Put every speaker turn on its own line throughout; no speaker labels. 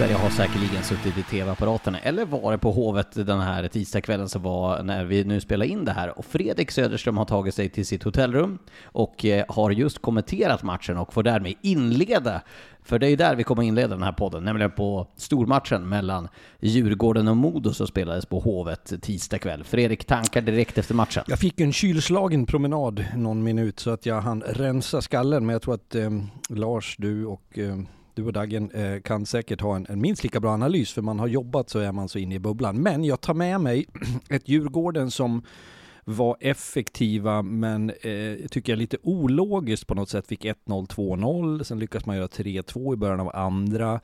Sverige har säkerligen suttit i tv-apparaterna eller varit på Hovet den här tisdagskvällen som var när vi nu spelar in det här. Och Fredrik Söderström har tagit sig till sitt hotellrum och eh, har just kommenterat matchen och får därmed inleda, för det är ju där vi kommer inleda den här podden, nämligen på stormatchen mellan Djurgården och Modo som spelades på Hovet tisdag kväll. Fredrik, tankar direkt efter matchen?
Jag fick en kylslagen promenad någon minut så att jag hann rensa skallen. Men jag tror att eh, Lars, du och eh, du och Daggen eh, kan säkert ha en, en minst lika bra analys för man har jobbat så är man så inne i bubblan. Men jag tar med mig ett Djurgården som var effektiva men eh, tycker jag lite ologiskt på något sätt. Fick 1-0, 2-0, sen lyckas man göra 3-2 i början av andra.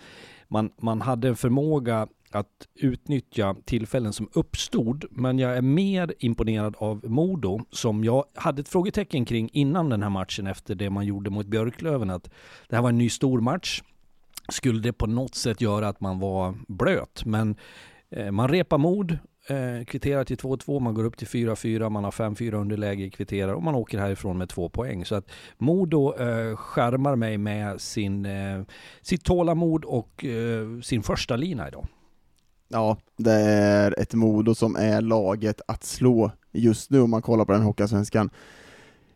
Man, man hade en förmåga att utnyttja tillfällen som uppstod, men jag är mer imponerad av Modo som jag hade ett frågetecken kring innan den här matchen efter det man gjorde mot Björklöven att det här var en ny stor match. Skulle det på något sätt göra att man var blöt, men eh, man repar mod, eh, kvitterar till 2-2, man går upp till 4-4, man har 5-4 underläge, kvitterar och man åker härifrån med två poäng. Så att Modo eh, skärmar mig med sin, eh, sitt tålamod och eh, sin första lina idag.
Ja, det är ett Modo som är laget att slå just nu om man kollar på den Hockeyallsvenskan.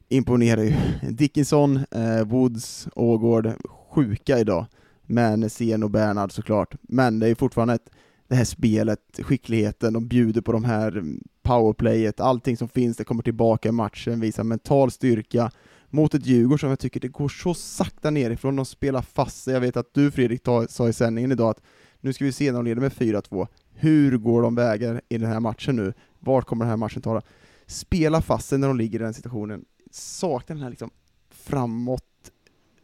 Imponerar ju. Dickinson, eh, Woods, Ågård, sjuka idag. Men Sen och Bernhard såklart. Men det är fortfarande ett, det här spelet, skickligheten, de bjuder på de här powerplayet, allting som finns, det kommer tillbaka i matchen, visar mental styrka mot ett Djurgården som jag tycker det går så sakta nerifrån, de spelar fast sig. Jag vet att du Fredrik sa i sändningen idag att nu ska vi se när de leder med 4-2. Hur går de vägar i den här matchen nu? Vart kommer den här matchen ta Spela fast sig när de ligger i den situationen. Saknar den här liksom framåt,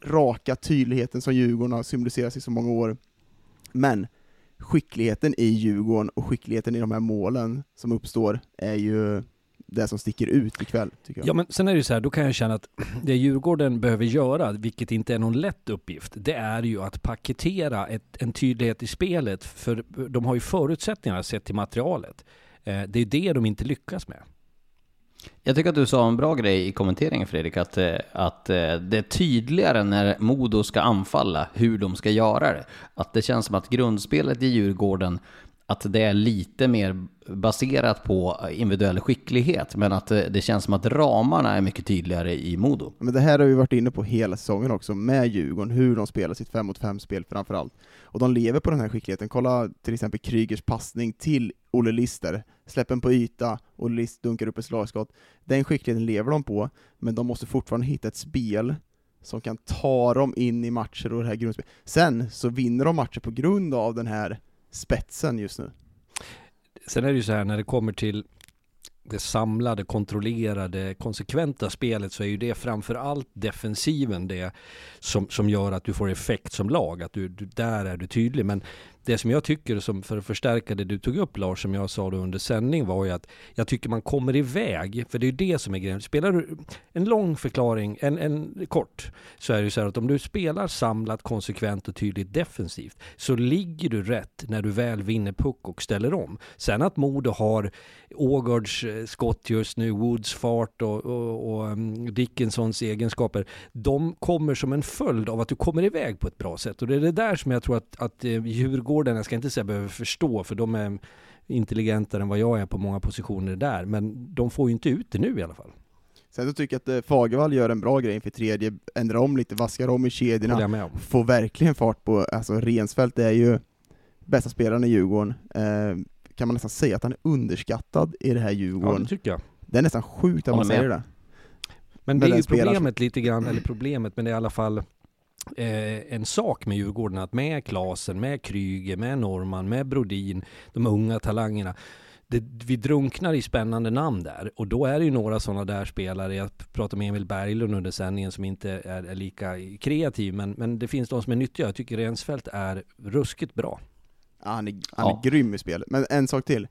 raka tydligheten som Djurgården har symboliserat i så många år. Men skickligheten i Djurgården och skickligheten i de här målen som uppstår är ju det som sticker ut ikväll, tycker jag.
Ja, men sen är det ju så här, då kan jag känna att det Djurgården behöver göra, vilket inte är någon lätt uppgift, det är ju att paketera ett, en tydlighet i spelet, för de har ju förutsättningarna sett till materialet. Eh, det är det de inte lyckas med.
Jag tycker att du sa en bra grej i kommenteringen Fredrik, att, eh, att eh, det är tydligare när Modo ska anfalla hur de ska göra det. Att det känns som att grundspelet i Djurgården att det är lite mer baserat på eh, individuell skicklighet, men att det känns som att ramarna är mycket tydligare i Modo.
Men det här har vi varit inne på hela säsongen också, med Djurgården, hur de spelar sitt 5 mot 5-spel framförallt. Och de lever på den här skickligheten. Kolla till exempel Krygers passning till Olle Lister, släppen på yta, och List dunkar upp ett slagskott. Den skickligheten lever de på, men de måste fortfarande hitta ett spel som kan ta dem in i matcher och det här grundspelet. Sen så vinner de matcher på grund av den här spetsen just nu.
Sen är det ju så här när det kommer till det samlade, kontrollerade, konsekventa spelet så är ju det framför allt defensiven det som, som gör att du får effekt som lag. Att du, du där är du tydlig. Men det som jag tycker, som för att förstärka det du tog upp Lars, som jag sa då under sändning var ju att jag tycker man kommer iväg, för det är ju det som är grejen. Spelar du en lång förklaring, en, en kort, så är det ju så här att om du spelar samlat, konsekvent och tydligt defensivt, så ligger du rätt när du väl vinner puck och ställer om. Sen att Modo har Ågards eh, skott just nu, Woods fart och, och, och mm, Dickinsons egenskaper, de kommer som en följd av att du kommer iväg på ett bra sätt. Och det är det där som jag tror att, att eh, Djurgården Djurgården, jag ska inte säga behöver förstå, för de är intelligentare än vad jag är på många positioner där, men de får ju inte ut det nu i alla fall.
Sen så tycker jag att eh, Fagervall gör en bra grej inför tredje, ändrar om lite, vaskar om i kedjorna,
jag med om.
får verkligen fart på, alltså Rensfeldt är ju bästa spelaren i Djurgården, eh, kan man nästan säga att han är underskattad i det här
Ja,
Djurgården.
det tycker jag.
det är nästan sjukt att man säger det.
Men
Men
det är ju problemet lite grann, eller problemet, men det är i alla fall eh, en sak med Djurgården att med Klasen, med Kryger, med Norman, med Brodin, de unga talangerna. Det, vi drunknar i spännande namn där och då är det ju några sådana där spelare, jag pratade med Emil Berglund under sändningen som inte är, är lika kreativ men, men det finns de som är nyttiga. Jag tycker Rensfeldt är ruskigt bra.
Ja, han är, han
Ja.
är grym i spelet. Men en sak till.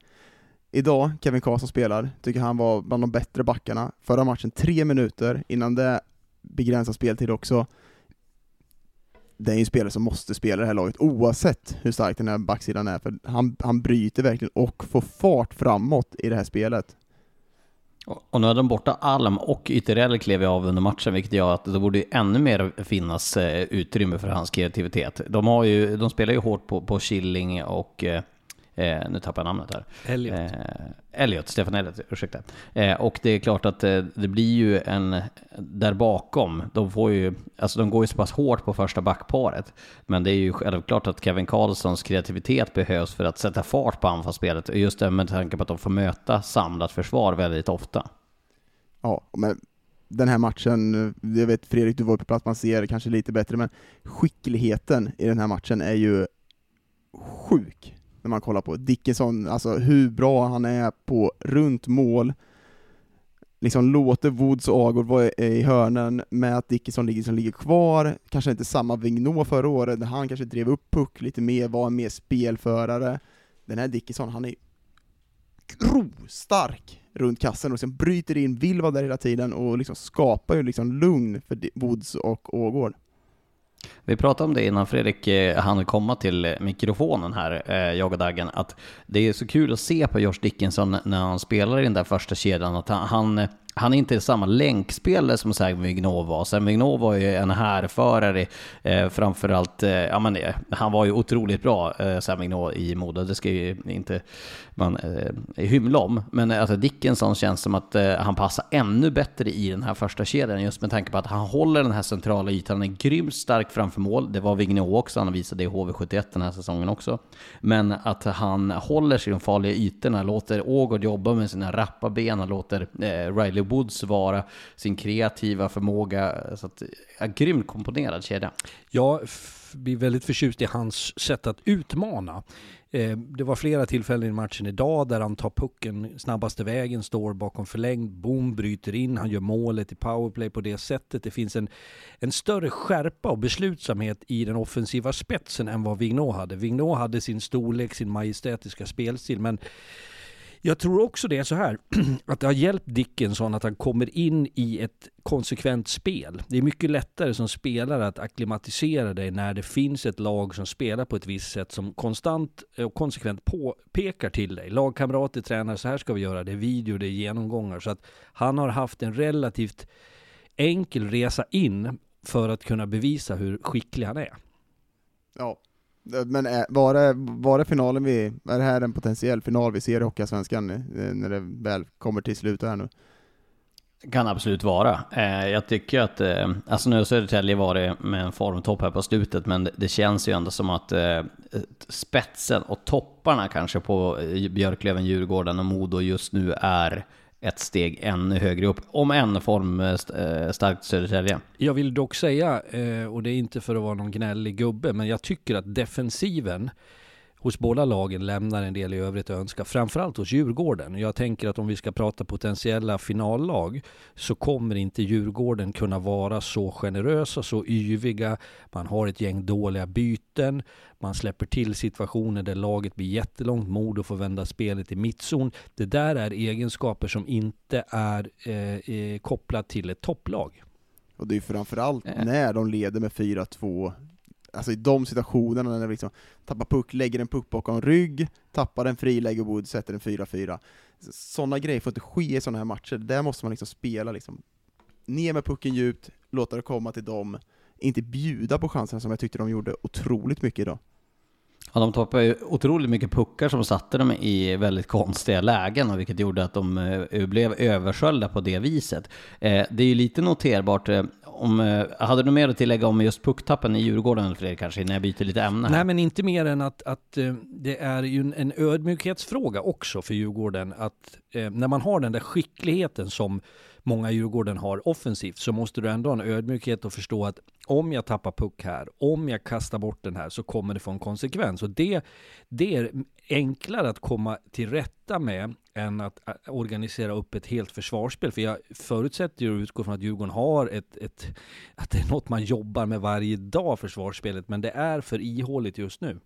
Idag, Kevin Karlsson spelar, tycker han var bland de bättre backarna. Förra matchen, tre minuter, innan det begränsad speltid också. Det är ju en spelare som måste spela i det här laget, oavsett hur stark den här backsidan är, för han, han bryter verkligen och får fart framåt i det här spelet.
Och nu är de borta Alm och Ytterell klev ju av under matchen, vilket gör att det borde ju ännu mer finnas eh, utrymme för hans kreativitet. De, har ju, de spelar ju hårt på, på Killing och, eh, eh, nu tappar jag namnet här.
Elliot.
Eh, Elliot, Stefan Elliot, ursäkta. Eh, och det är klart att eh, det blir ju en, där bakom, de får ju, alltså de går ju så pass hårt på första backparet. Men det är ju självklart att Kevin Karlssons kreativitet behövs för att sätta fart på anfallsspelet. Just det med tanke på att de får möta samlat försvar väldigt ofta.
Ja, men den här matchen, jag vet Fredrik, du var på plats, man ser kanske lite bättre, men skickligheten i den här matchen är ju sjuk när man kollar på Dickinson, alltså hur bra han är på runt mål, liksom låter Woods och Agård vara i hörnen med att Dickinson ligger, som ligger kvar, kanske inte samma Vignå förra året, där han kanske drev upp puck lite mer, var en mer spelförare. Den här Dickinson, han är grovstark runt kassen och sen bryter in, vill vara där hela tiden och liksom skapar ju liksom lugn för Woods och Ågård.
Vi pratade om det innan Fredrik eh, hann komma till eh, mikrofonen här, eh, jag och Daggen, att det är så kul att se på Josh Dickinson när han spelar i den där första kedjan, att han, han, han är inte samma länkspelare som Sam Vigneault var. Sam Vigneault var ju en härförare, eh, framförallt, eh, ja men eh, han var ju otroligt bra, eh, Sam i Modo, det ska ju inte man eh, hymla om. Men eh, alltså Dickinson känns som att eh, han passar ännu bättre i den här första kedjan, just med tanke på att han håller den här centrala ytan, han är grymt stark framför mål, det var Vigneault också, han visade det i HV71 den här säsongen också. Men att han håller sig i de farliga ytorna, låter Ågård jobba med sina rappa ben, han låter eh, Riley Woods vara sin kreativa förmåga. Eh, så att, eh, ja, grymt komponerad kedja.
Jag blir väldigt förtjust i hans sätt att utmana. Eh, det var flera tillfällen i matchen idag där han tar pucken snabbaste vägen, står bakom förlängd, boom, bryter in, han gör målet i powerplay på det sättet. Det finns en, en större skärpa och beslutsamhet i den offensiva spetsen än vad Vignot hade. Vignot hade sin storlek, sin majestätiska spelstil, men jag tror också det är så här att det har hjälpt Dickinson att han kommer in i ett konsekvent spel. Det är mycket lättare som spelare att akklimatisera dig när det finns ett lag som spelar på ett visst sätt som konstant och konsekvent påpekar till dig. Lagkamrater, tränare, så här ska vi göra. Det är video, det är genomgångar. Så att han har haft en relativt enkel resa in för att kunna bevisa hur skicklig han är.
Ja, Eh, men är, var, det, var det finalen vi, är det här en potentiell final vi ser i Hockeyallsvenskan eh, när det väl kommer till slutet här nu?
Kan absolut vara. Jag tycker att, alltså nu har Södertälje varit med en formtopp här på slutet, men det, känns ju ändå som att spetsen och topparna kanske på Björklöven, Djurgården och Modo just nu är ett steg ännu högre upp, om än formstarkt eh, eh, Södertälje.
Jag vill dock säga, eh, och det är inte för att vara någon gnällig gubbe, men jag tycker att defensiven hos båda lagen lämnar en del i övrigt att önska. Framförallt hos Djurgården. Jag tänker att om vi ska prata potentiella finallag så kommer inte Djurgården kunna vara så generösa, så yviga. Man har ett gäng dåliga byten. Man släpper till situationer där laget blir jättelångt mod och får vända spelet i mittzon. Det där är egenskaper som inte är eh, eh, kopplat till ett topplag.
Och det är framförallt
Eh.
när de leder med 4-2, alltså i de situationerna när vi liksom tappar puck, lägger en puck bakom rygg, tappar en fri, lägger Wood, sätter en 4-4. Sådana grejer får inte ske i sådana här matcher, där måste man liksom spela liksom ner med pucken djupt, låta det komma till dem, inte bjuda på chanserna som jag tyckte de gjorde otroligt mycket idag.
Ja, de tappade ju otroligt mycket puckar som satte dem i väldigt konstiga lägen, vilket gjorde att de eh, blev översköljda på det viset. Eh, det är ju lite noterbart, eh, om, eh, hade du mer att tillägga om just pucktappen i Djurgården, Fredrik, kanske, när jag byter lite ämne?
Här? Nej, men inte mer än att, att eh, det är ju en ödmjukhetsfråga också för Djurgården, att eh, när man har den där skickligheten som många Djurgården har offensivt så måste du ändå ha en ödmjukhet och förstå att om jag tappar puck här, om jag kastar bort den här så kommer det få en konsekvens. Och det, det är enklare att komma till rätta med än att äh, organisera upp ett helt försvarsspel. För jag förutsätter och utgår från att Djurgården har ett, ett, att det är något man jobbar med varje dag, försvarsspelet, men det är för ihåligt just nu.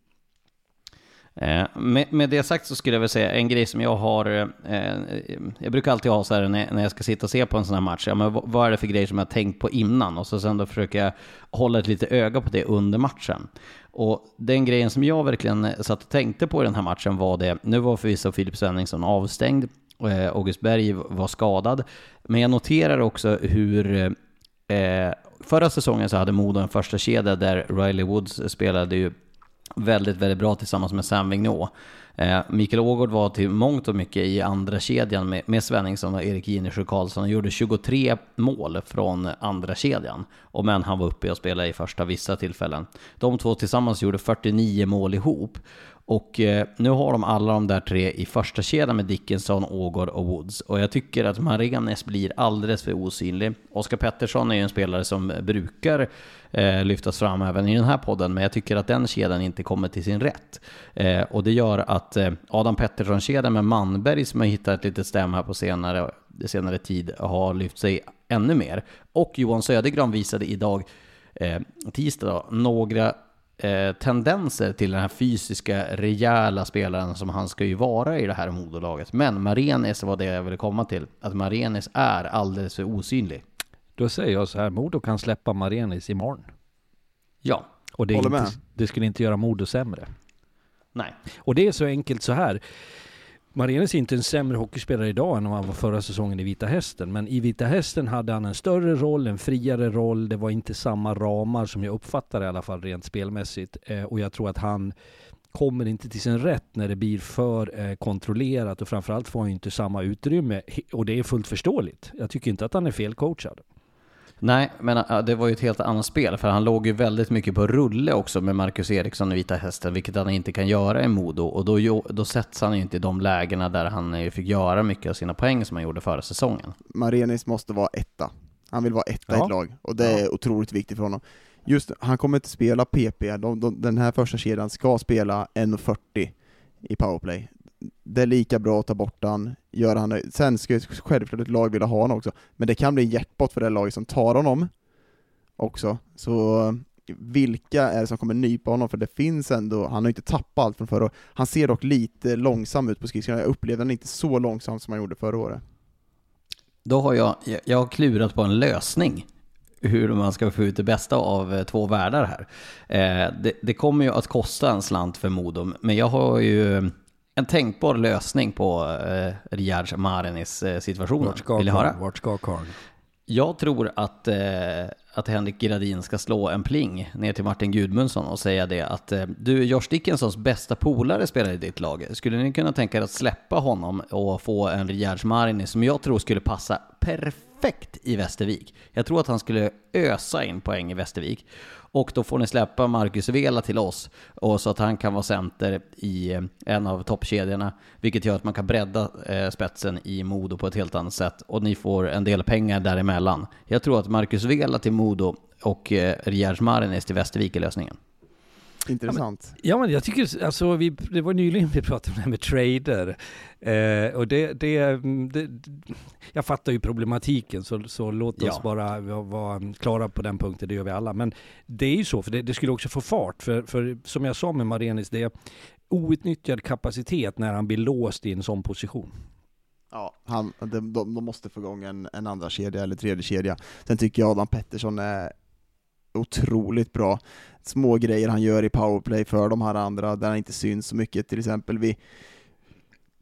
Eh, med, med, det sagt så skulle jag vilja säga en grej som jag har, eh, eh, jag brukar alltid ha så här när, när jag ska sitta och se på en sån här match, ja, men vad är det för grejer som jag har tänkt på innan? Och så sen då försöker jag hålla ett litet öga på det under matchen. Och den grejen som jag verkligen eh, satt och tänkte på i den här matchen var det, nu var förvisso Filip Svenningsson avstängd, eh, August Berg var skadad, men jag noterar också hur eh, Förra säsongen så hade Modo en första kedja där Riley Woods spelade ju väldigt, väldigt bra tillsammans med Sam Vignot. Eh, Mikael Ågård var till mångt och mycket i andra kedjan med, med Svenningsson och Erik Ginesjö Karlsson och gjorde 23 mål från andra kedjan. Och men han var uppe och spelade i första vissa tillfällen. De två tillsammans gjorde 49 mål ihop. Och eh, nu har de alla de där tre i första kedjan med Dickinson, Ågård och Woods. Och jag tycker att Marenes blir alldeles för osynlig. Oskar Pettersson är ju en spelare som brukar eh, lyftas fram även i den här podden, men jag tycker att den kedjan inte kommer till sin rätt. Eh, och det gör att eh, Adam Pettersson-kedjan med Manberg, som har hittat ett litet stäm här på senare, senare tid, har lyft sig ännu mer. Och Johan Södergran visade idag, eh, tisdag, då, några eh, tendenser till den här fysiska, rejäla spelaren som han ska ju vara i det här modolaget. Men Marenis var det jag ville komma till, att Marenis är alldeles för osynlig.
Då säger jag så här, Modo kan släppa Marenis imorgon.
Ja.
Och det, inte, det skulle inte göra Modo sämre.
Nej.
Och det är så enkelt så här. Marenis är inte en sämre hockeyspelare idag än han var förra säsongen i Vita Hästen. Men i Vita Hästen hade han en större roll, en friare roll. Det var inte samma ramar som jag uppfattar i alla fall rent spelmässigt. Eh, och jag tror att han kommer inte till sin rätt när det blir för eh, kontrollerat och framförallt får han inte samma utrymme. Och det är fullt förståeligt. Jag tycker inte att han är felcoachad.
Nej, men det var ju ett helt annat spel, för han låg ju väldigt mycket på rulle också med Marcus Eriksson i Vita Hästen, vilket han inte kan göra i Modo. Och då, då sätts han ju inte i de lägena där han fick göra mycket av sina poäng som han gjorde förra säsongen.
Marenis måste vara etta. Han vill vara etta ja. i ett lag, och det är otroligt viktigt för honom. Just han kommer inte spela PP, de, de, den här första kedjan ska spela 1.40 i powerplay det är lika bra att ta bort han, göra han Sen ska ju självklart ett lag vilja ha honom också, men det kan bli en jackpot för det laget som tar honom också. Så vilka är det som kommer nypa honom? För det finns ändå, han har inte tappat allt från förra året. Han ser dock lite långsam ut på skridskorna, jag upplevde han inte så långsam som han gjorde förra året.
Då har jag, jag har klurat på en lösning hur man ska få ut det bästa av eh, två världar här. Eh, det, det, kommer ju att kosta en slant för Modom, men jag har ju en tänkbar lösning på eh, Riyad Marenis eh, situation. Vill ni höra?
Vart ska karln?
Jag tror att, eh, att Henrik Gradin ska slå en pling ner till Martin Gudmundsson och säga det att eh, du, Josh Dickinsons bästa polare spelar i ditt lag. Skulle ni kunna tänka er att släppa honom och få en Riyad Marenis som jag tror skulle passa perfekt i Västervik? Jag tror att han skulle ösa in poäng i Västervik. Och då får ni släppa Marcus Vela till oss, och så att han kan vara center i eh, en av toppkedjorna, vilket gör att man kan bredda eh, spetsen i Modo på ett helt annat sätt, och ni får en del pengar däremellan. Jag tror att Marcus Vela till Modo och eh, Rierz Marinis till Västervik är lösningen.
Intressant.
Ja men, ja, men jag tycker, alltså, vi, det var nyligen vi pratade om det här med trader. Eh, och det, det, det, jag fattar ju problematiken, så, så låt oss ja. bara vara, vara klara på den punkten, det gör vi alla. Men det är ju så, för det, det skulle också få fart. För, för som jag sa med Marenis, det är outnyttjad kapacitet när han blir låst i en sån position.
Ja, han, de, de, de måste få igång en, en andra kedja eller tredje kedja. Sen tycker jag Adam Pettersson är otroligt bra. Små grejer han gör i powerplay för de här andra, där han inte syns så mycket, till exempel vid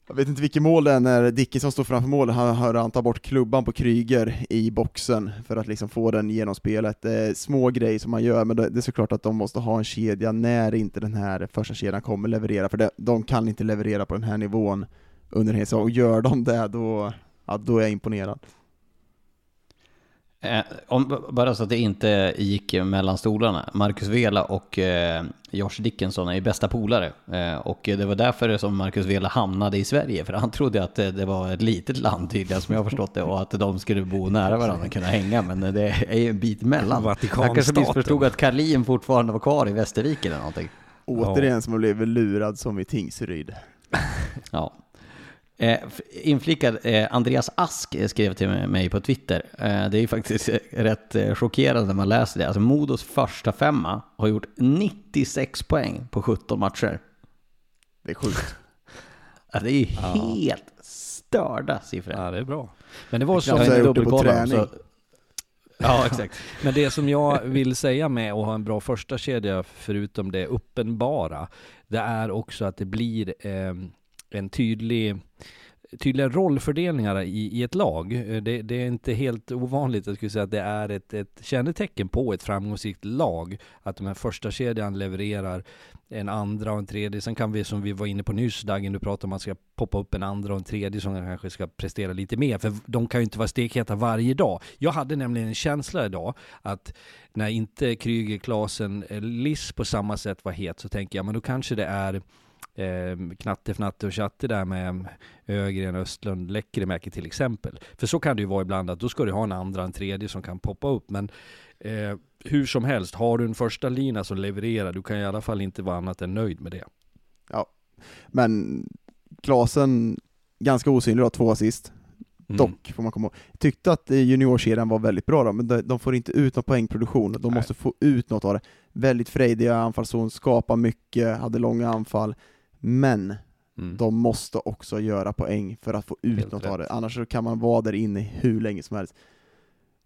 Jag vet inte vilket mål det är när Dickinson står framför målet, han hör han ta bort klubban på Kryger i boxen för att liksom få den genom spelet. Det är små grejer som man gör, men det är såklart att de måste ha en kedja när inte den här första kedjan kommer leverera, för det, de kan inte leverera på den här nivån under en hel säsong, och gör de det då, ja, då är jag imponerad.
Eh, om, bara så att det inte gick mellan stolarna. Marcus Vela och eh, Josh Dickinson är ju bästa polare. Eh, och det var därför som Marcus Vela hamnade i Sverige. För han trodde att det, det var ett litet land tydligen som jag har förstått det. Och att de skulle bo nära varandra och kunna hänga. Men det är ju en bit mellan. Han kanske missförstod att Karlin fortfarande var kvar i Västervik eller någonting.
Återigen som har blivit lurad som i Tingsryd.
ja. Eh, inflikad, eh, Andreas Ask skrev till mig på Twitter. Eh, det är ju faktiskt rätt eh, chockerande när man läser det. Alltså Modos första femma har gjort 96 poäng på 17 matcher.
Det är sjukt.
ja, det är ju ja. helt störda siffror.
Ja, det är bra. Men det var
det på träning. Så...
Ja, exakt. Men det som jag vill säga med att ha en bra första kedja förutom det uppenbara, det är också att det blir eh, en tydlig tydliga rollfördelningar i, i ett lag. Eh, det, det, är inte helt ovanligt, jag skulle säga att det är ett, ett kännetecken på ett framgångsrikt lag, att de här första kedjan levererar en andra och en tredje. Sen kan vi, som vi var inne på nyss, Dagen, du pratade om att man ska poppa upp en andra och en tredje som kanske ska prestera lite mer, för de kan ju inte vara stekheta varje dag. Jag hade nämligen en känsla idag att när inte Kryger, Klasen, eh, Liss på samma sätt var het, så tänker jag, men då kanske det är eh, Knatte, Fnatte och Tjatte där med Ögren, Östlund, Läckerimäki till exempel. För så kan det ju vara ibland att då ska du ha en andra, en tredje som kan poppa upp. Men eh, hur som helst, har du en första lina som levererar, du kan i alla fall inte vara annat än nöjd med det.
Ja, men Klasen, ganska osynlig då, två assist. Mm. Dock, får man komma ihåg. Tyckte att juniorkedjan var väldigt bra då, men de får inte ut någon poängproduktion, de Nej. måste få ut något av det. Väldigt frejdiga anfallszon, skapar mycket, hade långa anfall. Men mm. de måste också göra poäng för att få ut Helt något rätt. av det, annars kan man vara där inne hur länge som helst.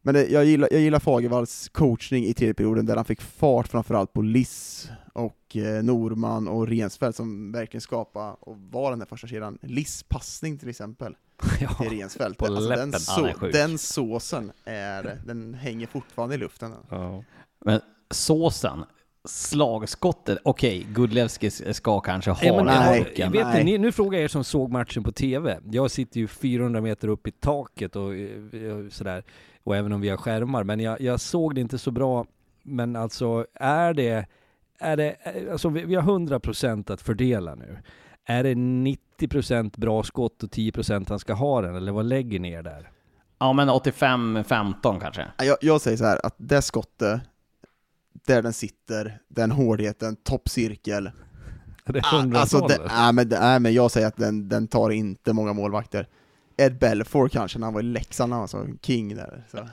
Men det, jag, gillar, jag gillar Fagervalls coachning i tredje perioden, där han fick fart framförallt på Liss och eh, Norman och Rensfeldt som verkligen skapade och var den där första kedjan. Liss passning till exempel, ja, till Rensfeldt. Alltså, den, så, den såsen är, den hänger fortfarande i luften. Ja.
Men såsen, slagskottet, okej, okay, Gudlevski ska kanske ha den
pucken. Vet nej. Ni, nu frågar jag er som såg matchen på TV. Jag sitter ju 400 meter upp i taket och, och eh, sådär, och även om vi har skärmar, men jag, jag såg det inte så bra. Men alltså, är det, är det, alltså vi, vi har 100% att fördela nu. Är det 90% bra skott och 10% han ska ha den, eller vad lägger ni er där?
Ja men 85-15 kanske?
Jag, jag säger så här, att det skottet där den sitter, den hårdheten, toppcirkel.
Är det ah, alltså,
det, äh, men, äh, men jag säger att den, den tar inte många målvakter. Ed Belfour kanske, när han var i Leksand, han var king där.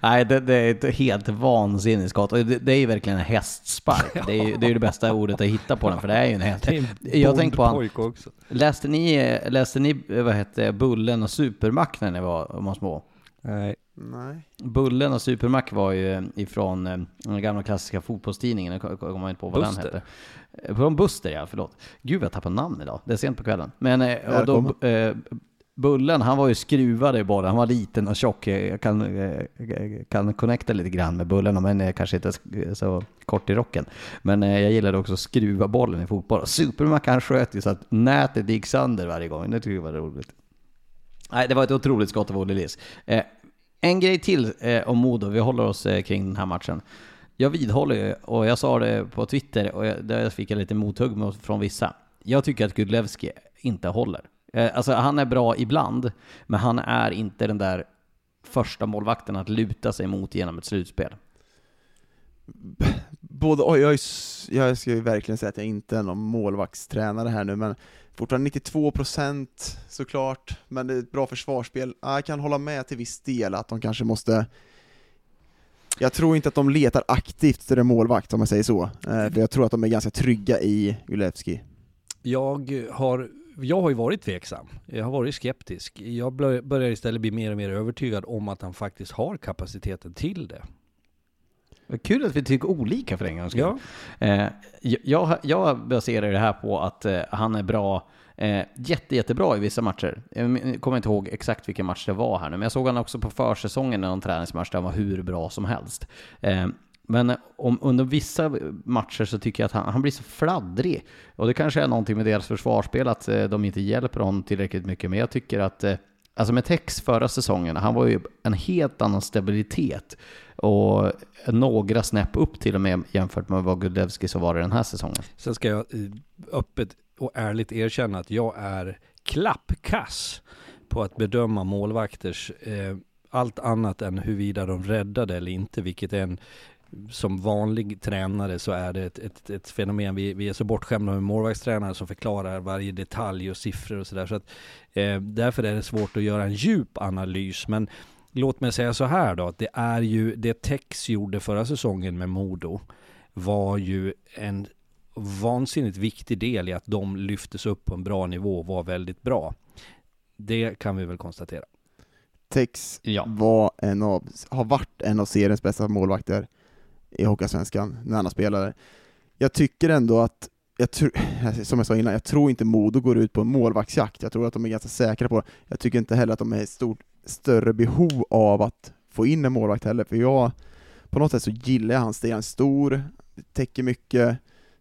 Nej, det, det, är ett helt vansinnigt skott. Det, det är ju verkligen en hästspark. Det är ju det, är det bästa ordet att hitta på den, för det är ju en häst. Jag tänkte på han, också. Läste ni, läste ni vad hette, Bullen och Supermack när ni var, var små?
Nej.
Nej.
Bullen och Supermack var ju ifrån eh, den gamla klassiska fotbollstidningen, jag kommer inte på vad Buster. den hette. Eh, från Buster ja, förlåt. Gud jag tappar namn idag, det är sent på kvällen. Men eh, och då, eh, Bullen, han var ju skruvad i bollen, han var liten och tjock. Jag kan, kan connecta lite grann med Bullen, men kanske inte så kort i rocken. Men jag gillade också att skruva bollen i fotboll. Supermack han sköt ju så att nätet gick sönder varje gång, det tycker jag var roligt. Nej, det var ett otroligt skott av Olle Liss. En grej till eh, om Modo, vi håller oss eh, kring den här matchen. Jag vidhåller ju, och jag sa det på Twitter, och jag, där fick jag lite mothugg från vissa. Jag tycker att Gudlevski inte håller. Eh, alltså han är bra ibland, men han är inte den där första målvakten att luta sig mot genom ett slutspel.
Både, och jag, jag ska ju verkligen säga att jag inte är någon målvaktstränare här nu, men Fortfarande 92% såklart, men det är ett bra försvarsspel. Jag kan hålla med till viss del att de kanske måste jag tror inte att de letar aktivt efter en målvakt om man säger så, eh, för jag tror att de är ganska trygga i Gulevski.
Jag har, jag har ju varit tveksam, jag har varit skeptisk. Jag börjar istället bli mer och mer övertygad om att han faktiskt har kapaciteten till det.
Kul att vi tycker olika för en gångs skull.
Ja.
Eh, jag, jag baserar det här på att eh, han är bra, eh, jätte, jättebra i vissa matcher. Jag kommer inte ihåg exakt vilken match det var här nu, men jag såg han också på försäsongen i någon träningsmatch där han var hur bra som helst. Eh, men om, under vissa matcher så tycker jag att han, han, blir så fladdrig. Och det kanske är någonting med deras försvarsspel, att eh, de inte hjälper honom tillräckligt mycket. Men jag tycker att, alltså med Tex förra säsongen, han var ju en helt annan stabilitet. Och några snäpp upp till och med jämfört med vad Gudlevski så var det den här säsongen.
Sen ska jag eh, öppet och ärligt erkänna att jag är klappkass på att bedöma målvakters eh, allt annat än huruvida de räddade eller inte, vilket är en som vanlig tränare så är det ett, ett, ett fenomen. Vi, vi, är så bortskämda med målvaktstränare som förklarar varje detalj och siffror och sådär. Så att, eh, därför är det svårt att göra en djup analys. Men låt mig säga så här då, att det är ju det Tex gjorde förra säsongen med Modo var ju en vansinnigt viktig del i att de lyftes upp på en bra nivå och var väldigt bra. Det kan vi väl konstatera.
Tex ja. var en av, har varit en av seriens bästa målvakter i Hockeyallsvenskan när han spelade. Jag tycker ändå att, jag som jag sa innan, jag tror inte Modo går ut på en målvaktsjakt. Jag tror att de är ganska säkra på det. Jag tycker inte heller att de är i stort större behov av att få in en målvakt heller, för jag, på något sätt så gillar jag hans stil. Han är stor, täcker mycket,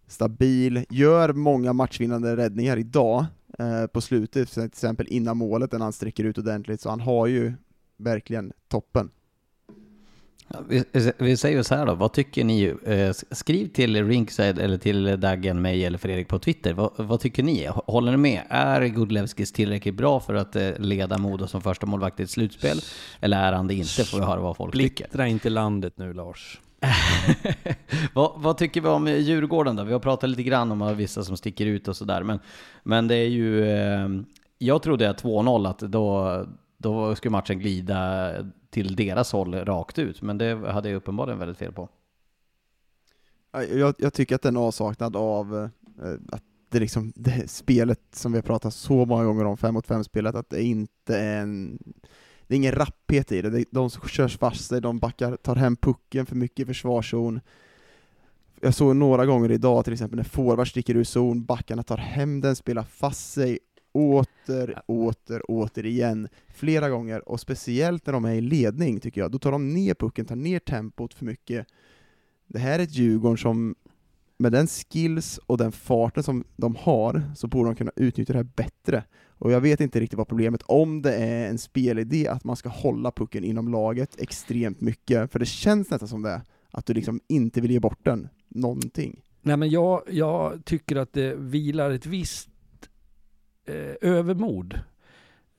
stabil, gör många matchvinnande räddningar idag, eh, på slutet, till exempel innan målet, när han sträcker ut ordentligt, så han har ju verkligen toppen.
Vi, vi, säger så här då, vad tycker ni? Eh, skriv till Rinkside eller till Daggen, mig eller Fredrik på Twitter. Vad, vad tycker ni? Håller ni med? Är Gudlevskis tillräckligt bra för att eh, leda Modo som första målvakt i ett slutspel? Eller är han det inte? Får vi höra vad folk
Splittra
tycker.
inte landet nu Lars.
vad, vad, tycker vi om Djurgården då? Vi har pratat lite grann om vissa som sticker ut och sådär, men, men det är ju... Eh, jag trodde att 2-0, att då, då skulle matchen glida till deras håll rakt ut, men det hade jag uppenbarligen väldigt fel på.
Jag, jag tycker att den avsaknad av eh, att det liksom, det spelet som vi har pratat så många gånger om, 5 mot 5 spelet, att det inte är en det är ingen rapphet i det, de som körs fast sig, de backar, tar hem pucken för mycket i försvarszon. Jag såg några gånger idag till exempel när forwards sticker ur zon, backarna tar hem den, spelar fast sig åter, åter, åter igen, flera gånger, och speciellt när de är i ledning tycker jag, då tar de ner pucken, tar ner tempot för mycket. Det här är ett Djurgården som, med den skills och den farten som de har, så borde de kunna utnyttja det här bättre. Och jag vet inte riktigt vad problemet om det är en spelidé att man ska hålla pucken inom laget extremt mycket, för det känns nästan som det, att du liksom inte vill ge bort den, någonting.
Nej men jag, jag tycker att det vilar ett visst eh, övermod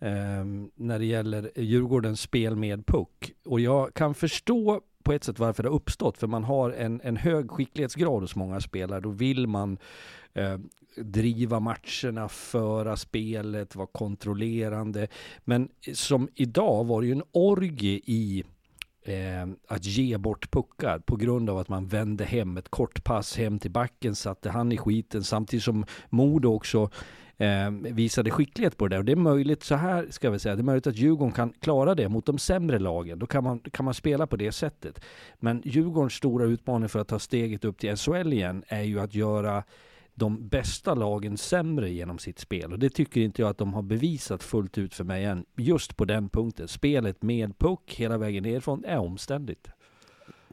eh, när det gäller Djurgårdens spel med puck. Och jag kan förstå på ett sätt varför det har uppstått, för man har en, en hög skicklighetsgrad hos många spelare. Då vill man eh, driva matcherna, föra spelet, vara kontrollerande. Men som idag var det ju en orgie i eh, att ge bort puckar på grund av att man vände hem ett kort pass hem till backen, satte han i skiten samtidigt som Modo också eh, visade skicklighet på det där. Och det är möjligt, så här ska vi säga, det är möjligt att Djurgården kan klara det mot de sämre lagen. Då kan man, kan man spela på det sättet. Men Djurgårdens stora utmaning för att ta steget upp till SHL igen är ju att göra de bästa lagen sämre genom sitt spel. Och det tycker inte jag att de har bevisat fullt ut för mig än. Just på den punkten. Spelet med puck hela vägen nerifrån är omständigt.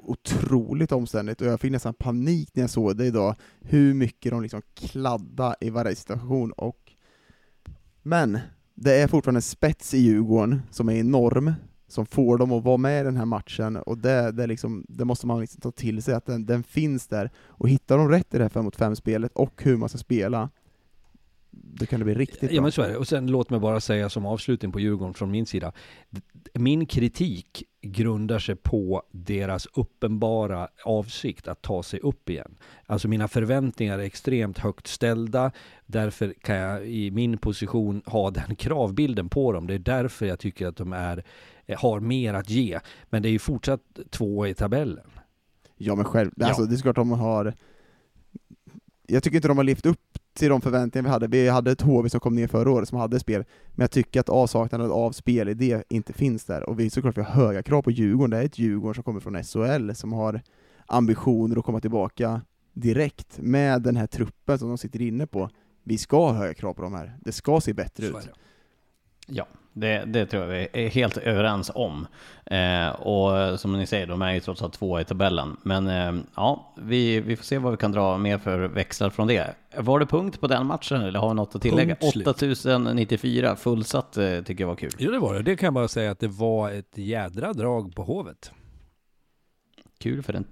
Otroligt omständigt och jag fick nästan panik när jag såg det idag, hur mycket de liksom kladda i varje situation och men det är fortfarande spets i Djurgården som är enorm, som får dem att vara med i den här matchen, och det, det, liksom, det måste man liksom ta till sig, att den, den, finns där. Och hittar de rätt i det här 5 mot 5-spelet, och hur man ska spela, då kan det bli riktigt bra.
Ja men så är det. Och sen låt mig bara säga som avslutning på Djurgården från min sida. Min kritik grundar sig på deras uppenbara avsikt att ta sig upp igen. Alltså mina förväntningar är extremt högt ställda. Därför kan jag i min position ha den kravbilden på dem. Det är därför jag tycker att de är Eh, har mer att ge. Men det är ju fortsatt två i tabellen.
Ja men själv, ja. alltså det är såklart de har jag tycker inte de har levt upp till de förväntningar vi hade. Vi hade ett HV som kom ner förra året som hade spel, men jag tycker att avsaknaden av spelidé inte finns där. Och vi såklart vi har höga krav på Djurgården, det är ett Djurgården som kommer från SHL, som har ambitioner att komma tillbaka direkt med den här truppen som de sitter inne på. Vi ska ha höga krav på de här. Det ska se bättre ut.
Ja, det, det, tror jag vi är helt överens om. Eh, och som ni säger, de är ju trots allt två i tabellen. Men eh, ja, vi, vi får se vad vi kan dra mer för växlar från det. Var det punkt på den matchen eller har vi något att tillägga? 8094 fullsatt eh, tycker jag var kul.
Jo det var det. Det kan jag bara säga att det var ett jädra drag på Hovet.
Kul för en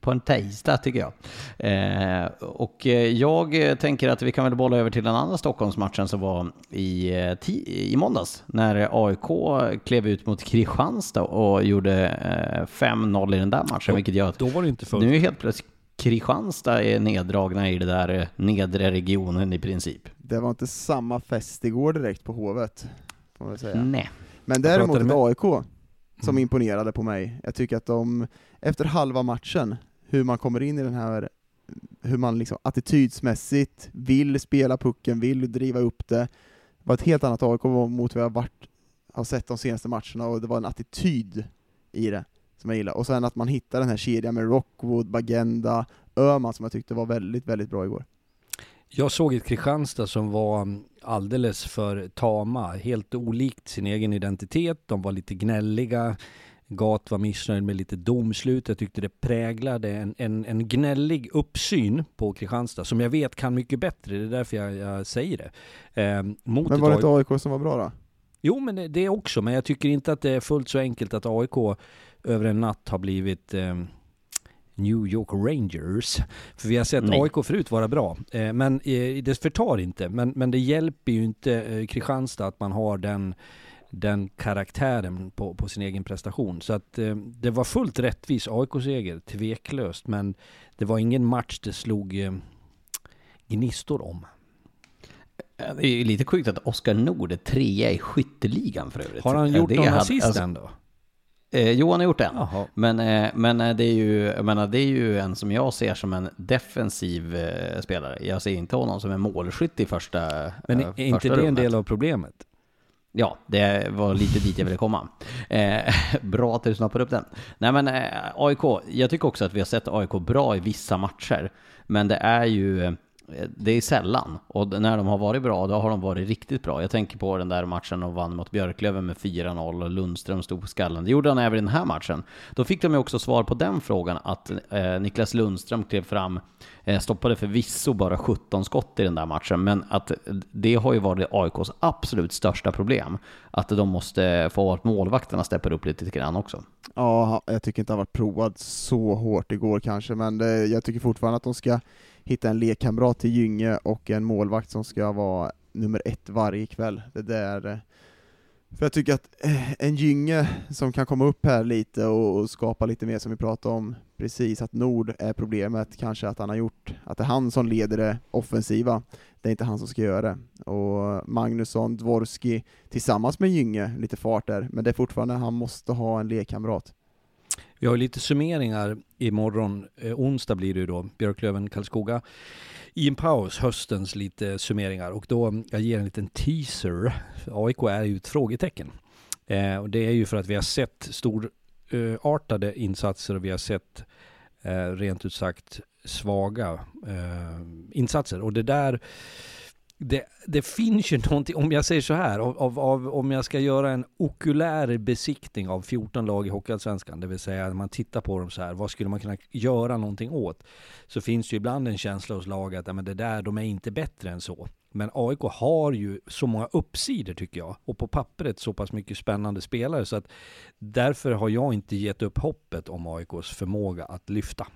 på en tisdag tycker jag. Eh, och eh, jag tänker att vi kan väl bolla över till den andra Stockholmsmatchen som var i, eh, i måndags när AIK klev ut mot Kristianstad och gjorde eh, 5-0 i den där matchen,
och,
vilket gör att
då var det inte fullt.
nu är helt plötsligt Kristianstad är neddragna i det där eh, nedre regionen i princip.
Det var inte samma fest igår direkt på Hovet, får man säga.
Nej.
Men däremot ett AIK som mm. imponerade på mig. Jag tycker att de, efter halva matchen, hur man kommer in i den här, hur man liksom attitydsmässigt vill spela pucken, vill driva upp det, Det var ett helt annat AIK mot vad jag varit, har sett de senaste matcherna, och det var en attityd i det som jag gillar. Och sen att man hittar den här kedjan med Rockwood, Bagenda, Öhman som jag tyckte var väldigt, väldigt bra igår.
Jag såg ett Kristianstad som var alldeles för tama, helt olikt sin egen identitet. De var lite gnälliga. Gat var missnöjd med lite domslut. Jag tyckte det präglade en, en, en gnällig uppsyn på Kristianstad, som jag vet kan mycket bättre. Det är därför jag, jag säger det.
Eh, men var det ett AIK som var bra då?
Jo, men det, det också. Men jag tycker inte att det är fullt så enkelt att AIK över en natt har blivit eh, New York Rangers. För vi har sett Nej. AIK förut vara bra, eh, men eh, det förtar inte. Men, men det hjälper ju inte eh, Kristianstad att man har den, den karaktären på, på sin egen prestation. Så att det var fullt rättvis AIK-seger, tveklöst. Men det var ingen match det slog gnistor om.
Det är lite sjukt att Oskar Nord är trea i skytteligan för övrigt.
Har han gjort någon assist alltså, ändå?
Eh, Johan har gjort en. Men, eh, men eh, det, är ju, jag menar, det är ju en som jag ser som en defensiv eh, spelare. Jag ser inte honom som en målskytt i första
eh, Men är
första
inte det rummet. en del av problemet?
Ja, det var lite dit jag ville komma. Eh, bra att du snappade upp den. Nej men eh, AIK, jag tycker också att vi har sett AIK bra i vissa matcher. Men det är ju eh, Eh, det är sällan. Och när de har varit bra, då har de varit riktigt bra. Jag tänker på den där matchen de vann mot Björklöven med 4-0 och Lundström stod på skallen. Det gjorde han även i den här matchen. Då fick de ju också svar på den frågan, att eh, Niklas Lundström klev fram, eh, stoppade förvisso bara 17 skott i den där matchen, men att eh, det har ju varit AIKs absolut största problem. Att de måste få att målvakterna steppar upp lite grann också.
Ja, jag tycker inte han varit provad så hårt igår kanske, men det, jag tycker fortfarande att de ska hitta en lekkamrat till Gynge och en målvakt som ska vara nummer ett varje kväll. Det där eh, för jag tycker att eh, en Gynge som kan komma upp här lite och skapa lite mer som vi pratade om precis, att Nord är problemet, kanske att han har gjort, att det är han som leder det offensiva, det är inte han som ska göra det. Och Magnusson, Dvorski, tillsammans med Gynge, lite fart där, men det är fortfarande, han måste ha en lekkamrat.
Vi har lite summeringar imorgon, eh, onsdag blir det ju då, Björklöven, Karlskoga. I en paus, höstens lite summeringar och då, jag ger en liten teaser. AIK är ju ett frågetecken. Eh, och det är ju för att vi har sett storartade eh, insatser och vi har sett eh, rent ut sagt svaga eh, insatser. Och det där det, det, finns ju någonting, om jag säger så här, av, av, om jag ska göra en okulär besiktning av 14 lag i Hockeyallsvenskan, det vill säga när man tittar på dem så här, vad skulle man kunna göra någonting åt? Så finns det ju ibland en känsla hos laget att men det där, de är inte bättre än så. Men AIK har ju så många uppsidor tycker jag, och på pappret så pass mycket spännande spelare, så att därför har jag inte gett upp hoppet om AIKs förmåga att lyfta.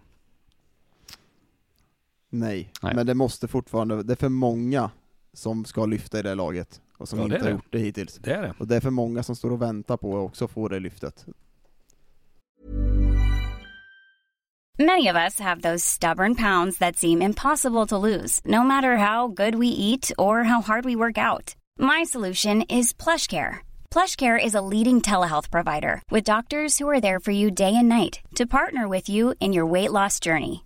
Nej, Nej, men det måste fortfarande, det är för många som ska lyfta i det laget, och som ja, inte har gjort det hittills.
Det är det.
Och det är för många som står och väntar på att också få det lyftet.
Many of us have those stubborn pounds that seem impossible to lose, no matter how good we eat or how hard we work out. My solution is PlushCare. PlushCare is a leading telehealth provider with doctors who are there for you day and night to partner with you in your weight loss journey.